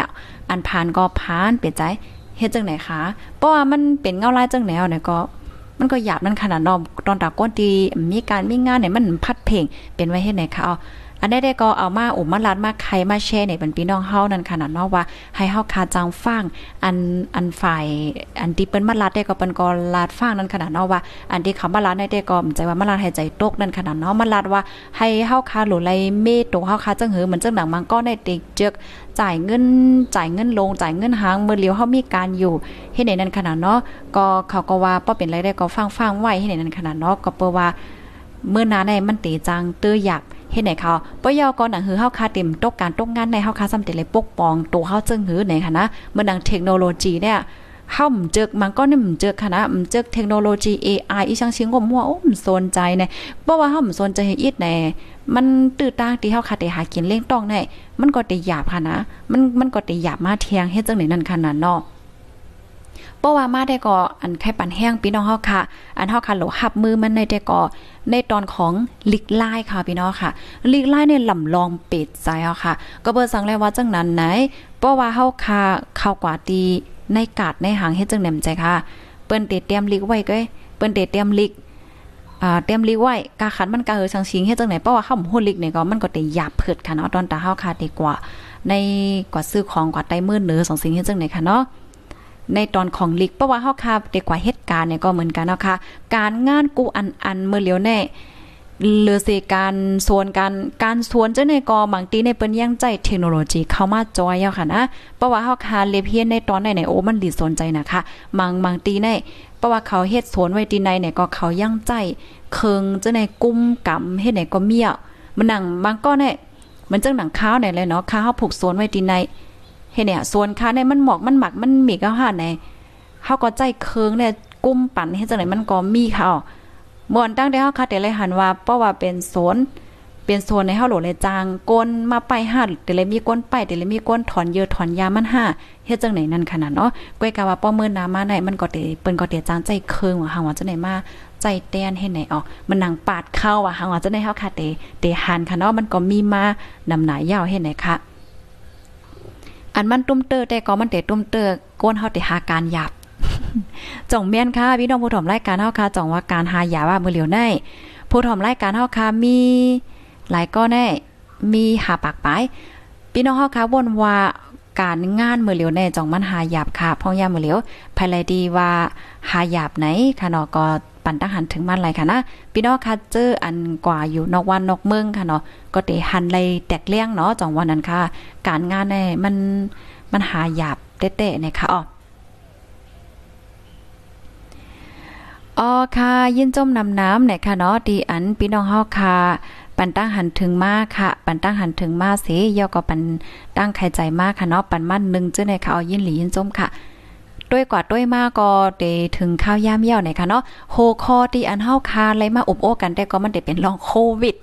อันผ่านก็ผ่านเปลี่ยนใจ เฮ็ดจังไหนคะเพราะว่ามันเป็นเงาลายจังแนวเนี่ยก็ มันก็หยาบนั่นขนาดนอมตอนตาก้นดีมีการมีงานเนี่ยมันพัดเพ่งเป็นไว้ให้ไหนคะเอา อันได้ได้ก็เอามาอุมมาลัดมาใครมาแชร์ในเป็นพี่น้องเฮานั่นขนาดเนาะว่าให้เฮาคาจังฟังอันอันฝ่ายอันที่เปิ้นมาลัดได้ก็เปิ้นก็ลาดฟังนั่นขนาดเนาะว่าอันที่เขามาลัดได้ได้ก็ใจว่ามาลัดให้ใจตกนั่นขนาดเนาะมาลัดว่าให้เฮาคาหลุไหลเมตวเฮาคาจังหือเหมือนจังหนังมังก็ได้ติกเจอกจ่ายเงินจ่ายเงินลงจ่ายเงินหางเมื่อเลียวเฮามีการอยู่เฮ็ดในนั้นขนาดเนาะก็เขาก็ว่าป้อเป็นไรได้ก็ฟังๆไว้เฮ็ดในนั้นขนาดเนาะก็เปิ้ว่าเมื่อนาในมันตีจังเตื้ออยาก เฮ็ดไหนเขาปยอก่อนหนังหือเฮาคาเต็มตกการตกงานในเฮาคาซ้ำเต็เลยปกป้องตัวเฮาจึงหือไหนค่ะนะเมื่อดังเทคโนโลยีเนี่ยเฮาเจอกมันก็นี่มเจอค่ะนะมเจอเทคโนโลยี AI อีช่างชิงก็มั่วโอ้มสนใจในเพราะว่าเฮาสนใจให้อีดในมันตื้อตางที่เฮาคาได้หากินเลี้ยงต้องในมันก็ได้หยาบค่ะนะ มันมันก็ได้หยาบมาเทียงเฮ็ดจังไหนนั่นค่ะนะเนาะ เพราะว่ามาได้ก็อันไข่ปันแห้งพี่น้องเฮาค่ะ อันเฮาค่ะหลหับมือมันในได้ก็ในตอนของลิกไล่ค่ะพี่น้องค่ะ ลิกไล่เนี่ยลำลองเป็ดใจเฮาค่ะ ก็เบิ่สังแล้วว่าจังนั้นไหนเพราะว่าเฮาค่ะเข้ากว่าตีในกาดในหางเฮ็ดจังแหนมใจค่ะ เปิ้นเตเตรียมลิกไว้ก็เปิ้นเตเตรียมลิกอ่าเตรียมลิกไว้กาขันมันกาเฮอชังชิงเฮ็ดจังไหนเพราะว่าเฮาโหลิกเนี่ยก็มันก็ได้หยาบเพิดค่ะเนาะตอนตาเฮาค่ะดีกว่า ในกว่าซื้อของกว่าไต้มือเหนือสองสิ่งเฮ็ดจังไหนค่ะเนาะ ในตอนของลิกเพราะว่าเฮาค่ะเด็กกว่าเหตุการณ์เนี่ยก็เหมือนกันเนาะค่ะการงานกูอันอันเมื่อเลียวแน่เลือเสการส่วนการการสวนเจ้าในกอบางทีในเปิ้นยังใจเทคโนโลยีเข้ามาจอยเอาค่ะนะเพราะว่าเฮาคาเลเพียนในตอนไหนไหนโอ้มันดีสนใจนะคะบางบางตีในเพราะว่าเขาเฮ็ดสวนไว้ตีในเนี่ยก็เขายังใจเคิงเจ้าในกุ้มกำเฮ็ดไหนก็เมียวมันหนังบางก้อนเนี่ยมันจังหนังข้าวไหนเลยเนาะข้าวผูกสวนไว้ตีใน เฮ็ดเนี่ยส่วนค้าในมันหมอกมันหมักมันมีก็หาในเฮาก็ใจเคิงเนี่ยกุ้มปั่นเฮ็ดจังไหนมันก็มีค่ะม่วนตั้งแต่เฮาคัดแต่เลยหันว่าเพราะว่าเป็นโซนเป็นโซนในเฮาโหลเลยจางก้นมาไปหัดแต่เลยมีก้นไปแต่เลยมีก้นถอนเยอะถอนยามันห้าเฮ็ดจังไหนนั่นขนาดเนาะก้อยกะว่าป้อมื้อน้ามาไหนมันก็เตเปิ้นก็เตจางใจเคิงว่าหางว่าจังไหนมาใจแต้นเฮ็ดไหนออกมันนั่งปาดเข้าว่าหางว่าจังไหนเฮาค่ะเตเตหันค่ะเนาะมันก็มีมานำหนายาวเฮ็ดไหนค่ะ อันมันตุ้มเตอแต่ก็มันเตตุ้มเตอก้นเฮาเตหาการหยาบจ่องเมียนค่ะพี่น้องผู้ถมรายการเฮาค่ะจ่องว่าการหายาว่ามือเหลียวในผู้ถมรายการเฮาค่ะมีหลายก็แน่มีหาปากปายพี่น้องเฮาค่ะวนว่าการงานมือเหลียวแน่จ่องมันหาหยาบค่ะพ่อยามือเหลียวภายไลดีว่าหาหยาบไหนค่ะเนาะก็ ปันตั้งหันถึงมันไรค่ะนะพี่น้องค่ะเจออันกว่าอยู่นอกวันนอกเมืองค่ะเนาะก็ได้หันไลยแตกเลี้ยงเนาะจองวันนั้นค่ะ การงานแน่มันมันหาหยาบเตะๆเนี่ยค่ะอ๋ออ๋อค่ะยินจมนำน้ำเนี่ยค่ะเนาะดีอันพี่น้องเฮาค่ะปันตั้งหันถึงมาค่ะ ปันตั้งหันถึงมาเสยอก็ปันตั้งไข่ใจมากค่ะเนาะปันมั่นนึงเจ้าในค่ะเอายินหลียินจมค่ะ ด้วยกว่าด้วยมากก็เดถึงข้าวยามเยี่ยวเนี่ยค่ะเนาะโฮคอตีอันเฮาคาอะไรมาอบโอ้กันแต่ก็มันได้เป็นลองโควิด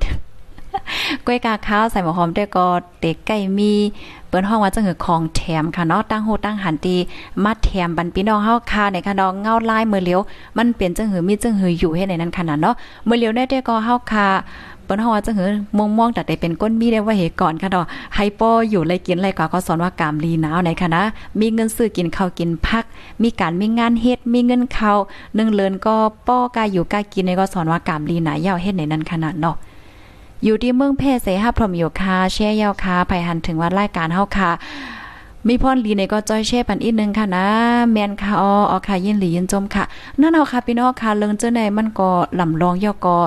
กล้วยกาข้าวใส่หมอหอมด้วยก็เด็กไก่มีเปิ้นห้องว่าจังหือของแถมค่ะเนาะตั้งโหตั้งหันตีมาแถมบันพี่น้องเฮาค่ะในค่ะน้องเงาลายมือเลียวมันเปลี่ยนจังหือมีจังหืออยู่ให้ในนั้นขนาดเนาะมือเลียวได้แต่ก็เฮาค่ะ เปิ้นเฮาว่าจังหือมองมองแต่ได้เป็นก้นมีได้ว่าเหตุก่อนค่ะเนาะไฮโปอยู่ไรกินไรกว่าก็สอนว่ากามลีหนาวในค่ะนะมีเงินซื้อกินข้าวกินพัก มีการมีงานเฮ็ดมีเงินเข้านึ่งเลินก็ป้อกายอยู่กายกินในก็สอนว่ากามลีหนายาวเฮ็ดในนั้นขนาดเนาะอยู่ที่เมืองเพเสฮับพรมอยู่ค่ะแช่ยาวค่ะไปหันถึงว่ารายการเฮาค่ะ มีพรลีในก็จ้อยแช่ปันอีกนึงค่ะนะ แมนค่ะอ๋อค่ะยินหลียินจมค่ะ นั่นเอาค่ะพี่น้องค่ะเลิงเจ้าในมันก็ลำลองยอกอ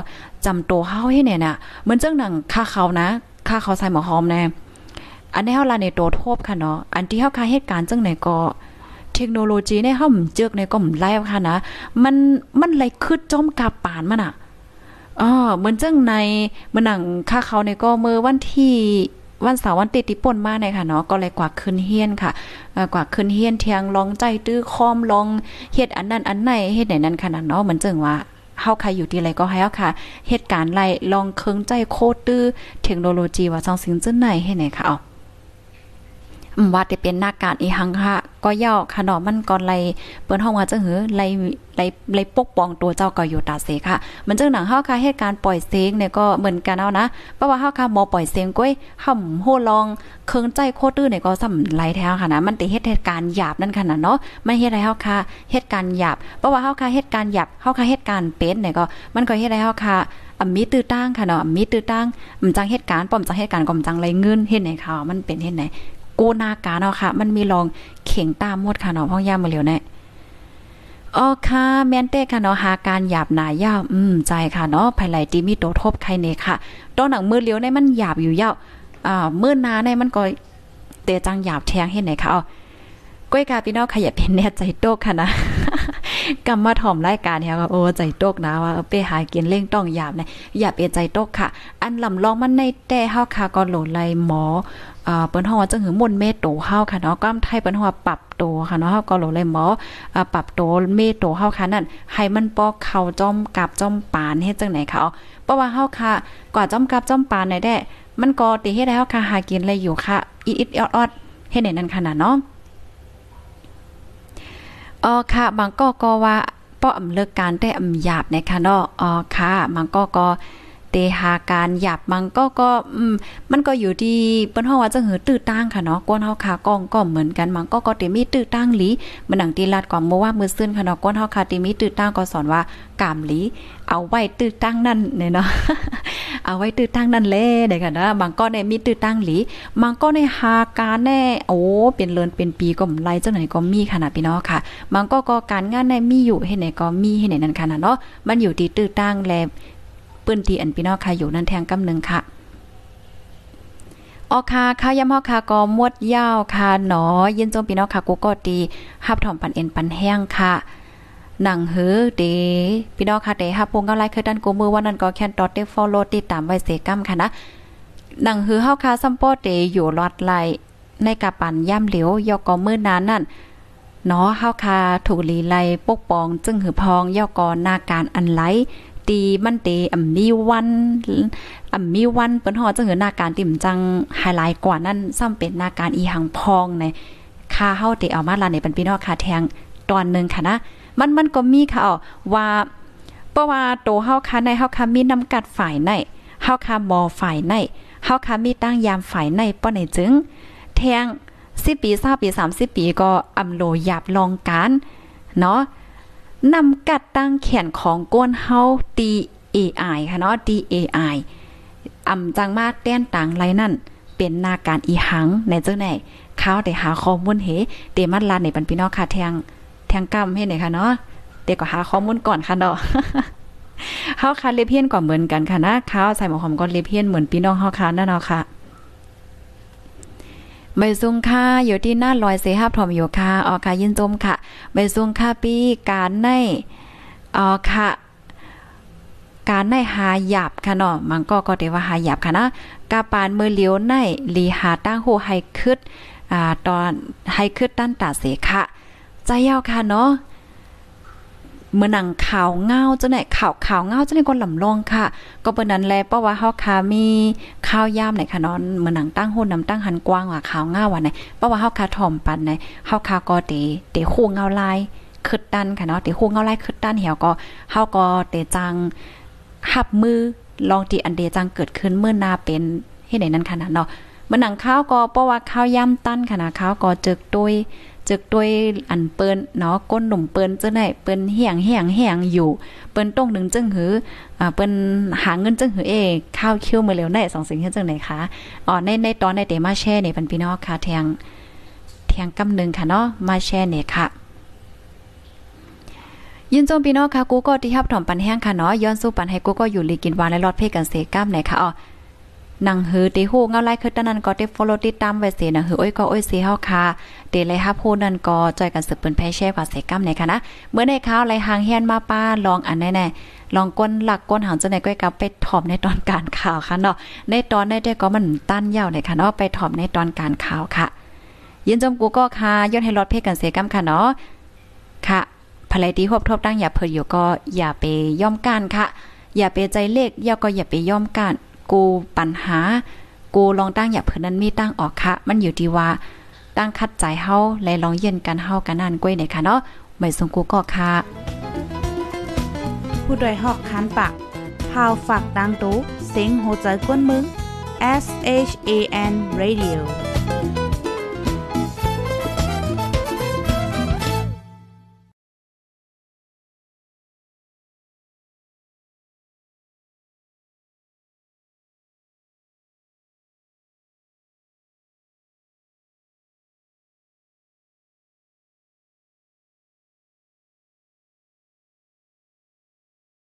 จำโตเฮาให้เนี่ยน่ะเหมือนเจ้าหนังค่าเขานะค่าเขาใส่หมอหอมแน่อันนี้เฮาลาในโตทบค่ะเนาะอันที่เฮาค่ะเหตุการณ์จังไหนก็เทคโนโลยีในเฮาเจอกในก็มไล่ค่ะนะ มันมันไหลคึดจอมกาปานมันอะอ๋อเหมือนจังในมันหนังค่าเขาในก็เมื่อวันที่ วันเสาร์วันติดติป่นมาในค่ะเนาะก็เลยกว่าขึ้นเฮียนค่ะกว่าขึ้นเฮียนเทียงลองใจตื้อคอมลองเฮ็ดอันนั้นอันไหนเฮ็ดไหนนั้นขนาดเนาะเหมือนจึงว่าเฮาใครอยู่ที่ไรก็ให้เฮาค่ะ เหตุการณ์ไรลองเคิงใจโคตรตื้อเทคโนโลยีว่าซองสิงจึ้นไหนให้ไหนค่ะเอา ว่าจะเป็นหน้าการอีหังค่ะ ก็ย่อขนมมันก่อนไลเปิ้นห้องว่าจังหือไลไลไลปกป้องตัวเจ้าก็อยู่ตาเสค่ะ มันจังหนังเฮาค่ะเหตุการณ์ปล่อยเสียงเนี่ยก็เหมือนกันเอานะเพราะว่าเฮาค่ะหมอปล่อยเสียงก้อยห่ำโหลองเคิงใจโคตรตื้อเนี่ยก็สำไหลแท้ค่ะนะมันติเฮ็ดเหตุการณ์หยาบนั่นขนาดเนาะมันเฮ็ดให้เฮาค่ะเหตุการณ์หยาบเพราะว่าเฮาค่ะเหตุการณ์หยาบเฮาค่ะเหตุการณ์เป็นเนี่ยก็มันก็เฮ็ดให้เฮาค่ะอมีตื้อตั้งค่ะเนาะมีตื้อตั้งอำจังเหตุการณ์ป้อมจังเหตุการณ์ก็จังไรเงินเฮ็ดในข่าวมันเป็นเฮ็ดไหน กูนากาเนาะค่ะ มันมีรองเข่งตามมดค่ะเนาะพ่อย่ามาเหลียวแน่อ๋อค่ะแมนเต้ค่ะเนาะหาการหยาบหนายาวอืมใจค่ะเนาะภายไหลตีมีโตทบใครเนค่ะตอนหนังมือเลี้ยวในมันหยาบอยู่ยาวอ่ามือนาในมันก็เตจังหยาบแทงให้ไหนค่ะอ๋อก้อยกาพี่น้องขยับเป็นแน่ใจโตค่ะนะ กำมาถ่อมรายการเฮาโอ้ใจตกนะว่าไปหากินเล่งต้องหยาบนะอย่าเปใจตกค่ะ อันลำลองมันในแต่เฮาค่ะก็โหลไลหมออ่าเปิ้นฮองว่าจังหือมนเมโตเฮาค่ะเนาะก้ามไทยเปิ้นฮองว่าปรับโตค่ะเนาะเฮาก็โหลไลหมออ่าปรับโตเมโตเฮาค่ะนั่นให้มันปอกเข้าจ้อมกับจ้อมปานเฮ็ดจังไหนค่ะเพราะว่าเฮาค่ะกว่าจ้อมกับจ้อมปานได้แด้มันก็ติเฮ็ดให้เฮาค่ะหากินอะไรอยู่ค่ะอิดๆออดๆเฮ็ดไหนนั่นขนาดเนาะ อ๋อค่ะบางก็ก็ว่าป้ออำเลิกการได้อำหยาบนะคะเนาะอ๋อค่ะบางก็ก็ เตหาการหยาบมันก็ก็มันก็อยู่ที่เปิ้นเฮาว่าจังหือตื้อตั้งค่ะเนาะก้นเฮาค่ะก้องก็เหมือนกันมันก็ก็เตมีตื้อตั้งหลีมันหนังตีลาดก่อนเมื่อว่ามือซื่นค่ะเนาะก้นเฮาค่ะเตมีตื้อตั้งก็สอนว่ากามหลีเอาไว้ตื้อตั้งนั่นเนี่ยเนาะเอาไว้ตื้อตั้งนั่นแลเด้ค่ะนะบางก็ได้มีตื้อตั้งหลีบางก็ในหาการแน่โอ้เป็นเลินเป็นปีก็ไหลจังไหนก็มีขนาดพี่น้องค่ะบางก็ก็การงานในมีอยู่เฮ็ดไหนก็มีเฮ็ดไหนนั่นค่ะเนาะมันอยู่ที่ตื้อตั้งแล ปื้นที่อันพี่น้องค่ะอยู่นั่นแทงกำนึงค่ะออคาค่ะยำฮอคาก็มวดยาวค่ะหนอ เยินจมพี่น้องค่ะกูก็ตีฮับถ่อมปันเอ็นปันแห้งค่ะหนังเฮือเดพี่น้องค่ะเดฮับพงกำไรคือดันกูมือวันนั้นก็แคนตอดเตฟอลโลติดตามไว้เสกัมค่ะนะหนังฮือเฮาคาซัมโปเตอยู่ลอดไหลในกะปันย่ำเหลียวยอกอมือนานนั่นเนาะเฮาคาถูกลีไลปกป้อง จึงหือพองยอกอนาการอันไหล ตีมันเตอ่ำมีวันอ่ำมีวันเปิ้นฮอจังหือหน้าการติ่มจังไฮไลท์กว่านั้นซ้ำเป็นหน้าการอีหังพองในค่าเฮาเตเอามาลาในเป็นพี่น้องค่าแทงตอนนึงค่ะนะมันมันก็มีค่ะว่าเพราะว่าโตเฮาค่ะในเฮาค่ะมีน้ำกัดฝ่ายในเฮาค่ะมอฝ่ายในเฮาค่ะมีตั้งยามฝ่ายในป้อไหนจึงแทง10ปี20ปี30ปีก็อำโลหยาบลองการเนาะ นำกัดตั้งแขนของก้นเฮา DAI ค่ะเนาะ DAI อำจังมากแต้นต่างไรนั่น เป็นนาการอีหังในเจ้าไหนเขาได้หาข้อมูลเฮเตมันลาในปันพี่น้องค่ะแทงแทงกำให้ไหนค่ะเนาะเด็กก็หาข้อมูลก่อนค่ะเนาะเฮาคาเลเพียนก่อนเหมือนกันค่ะนะเขาใส่หมอหอมก็เลเพียนเหมือนพี่น้องเฮาค่ะนั่นเนาะค่ะ ใบซุงค่าอยู่ที่หน้าลอยเสหับถอมอยู่ค่ะออค่ะยินจมค่ะใบซุงค่าปีการในออค่ะการในหาหยาบค่ะเนาะมันก็ก็เดว่าหาหยาบค่ะนะกาปานมือเลียวในลีหาตั้งโหให้คึดอ่าตอนให้คึดตั้นตาเสค่ะใจยาวค่ะเนาะ เมื่อหนังขาวเงาจังไหนขาวขาวเงาจังไหนก็ลำลองค่ะ ก็เปิ้นนั้นแลเพราะว่าเฮาคามีข้าวยามไหนค่ะนาะเมื่อหนังตั้งหุ่นนำตั้งหันกว้างว่าขาวเงาว่าไหนเพราะว่าเฮาคาถ่อมปันไหนเฮาคาก็เตเตคู่เงาลายคึดดันค่ะเนาะเตคู่เงาลายคึดดันเหี่ยวก็เฮาก็เตจังหับมือลองที่อันเดจังเกิดขึ้นเมื่อนาเป็นเฮ็ดไหนนั้นค่ะเนาะเมื่อหนังข้าวก็เพราะว่าข้าวย่ำตั้นค่ะนะข้าวก็จึกตุย จึกด้วยอันเปิ้นเนาะก้นหนุ่มเปิ้นจังได๋เปิ้นเหี่ยงเหี่ยงเหี่ยงอยู่เปิ้นต้องนึงจึงหืออ่าเปิ้นหาเงินจึงหือเอข้าวเคี้ยวมาแล้วได้สองสิ่งเฮ็ดจังได๋คะอ๋อในในตอนในเตมาแช่นี่เป็นพี่น้องค่ะแทงแทงกำนึงค่ะเนาะมาแช่นี่ค่ะยินจมพี่น้องค่ะกูก็ที่ฮับถอมปันแห้งค่ะเนาะย้อนสู้ปันให้กูก็อยู่ลีกินวานและรอดเพ่กันเสก้ามไหนค่ะอ๋อ นังหือเติฮู้เงาไล่คือตนั้นก็ได้ follow ติดตามไว้เสียนังหือโอ้ยก็อ้ยสิเฮาค่ะเตเลยฮับฮู้นั่นก็จอยกันสืบเปิ้นแพ่แช่กว่าเสกัมในค่ะนะเมื่อในข่าวไลหางเฮียนมาป้าลองอันแน่ๆลองก้นหลักก้นหางจังได๋ก็กลับไปถอมในตอนการข่าวค่ะเนาะในตอนได้ได้ก็มันตั้นยาวเลยค่ะเนาะไปถอมในตอนการข่าวค่ะยินจมกูก็ค่ะย้อนให้รถเพกันเสกัมค่ะเนาะค่ะภรรยที่ฮบทบตั้งอย่าเพิ่อยู่ก็อย่าไปย่อมกันค่ะ อย่าไปใจเลขย่อก็อย่าไปย่อมกัน กูปัญหา กูลองตั้งอย่าเพื่อนั้นมีตั้งออกค่ะ มันอยู่ที่ว่า ตั้งคัดใจเฮาและลองเย็นกันเฮากันนั่นก้วยไหนค่ะเนาะไม่สงกูก็ค่ะผู้ดยหอกคันปากพาวฝากดังตู้เซ็งโหใจกวนมึง S H A N Radio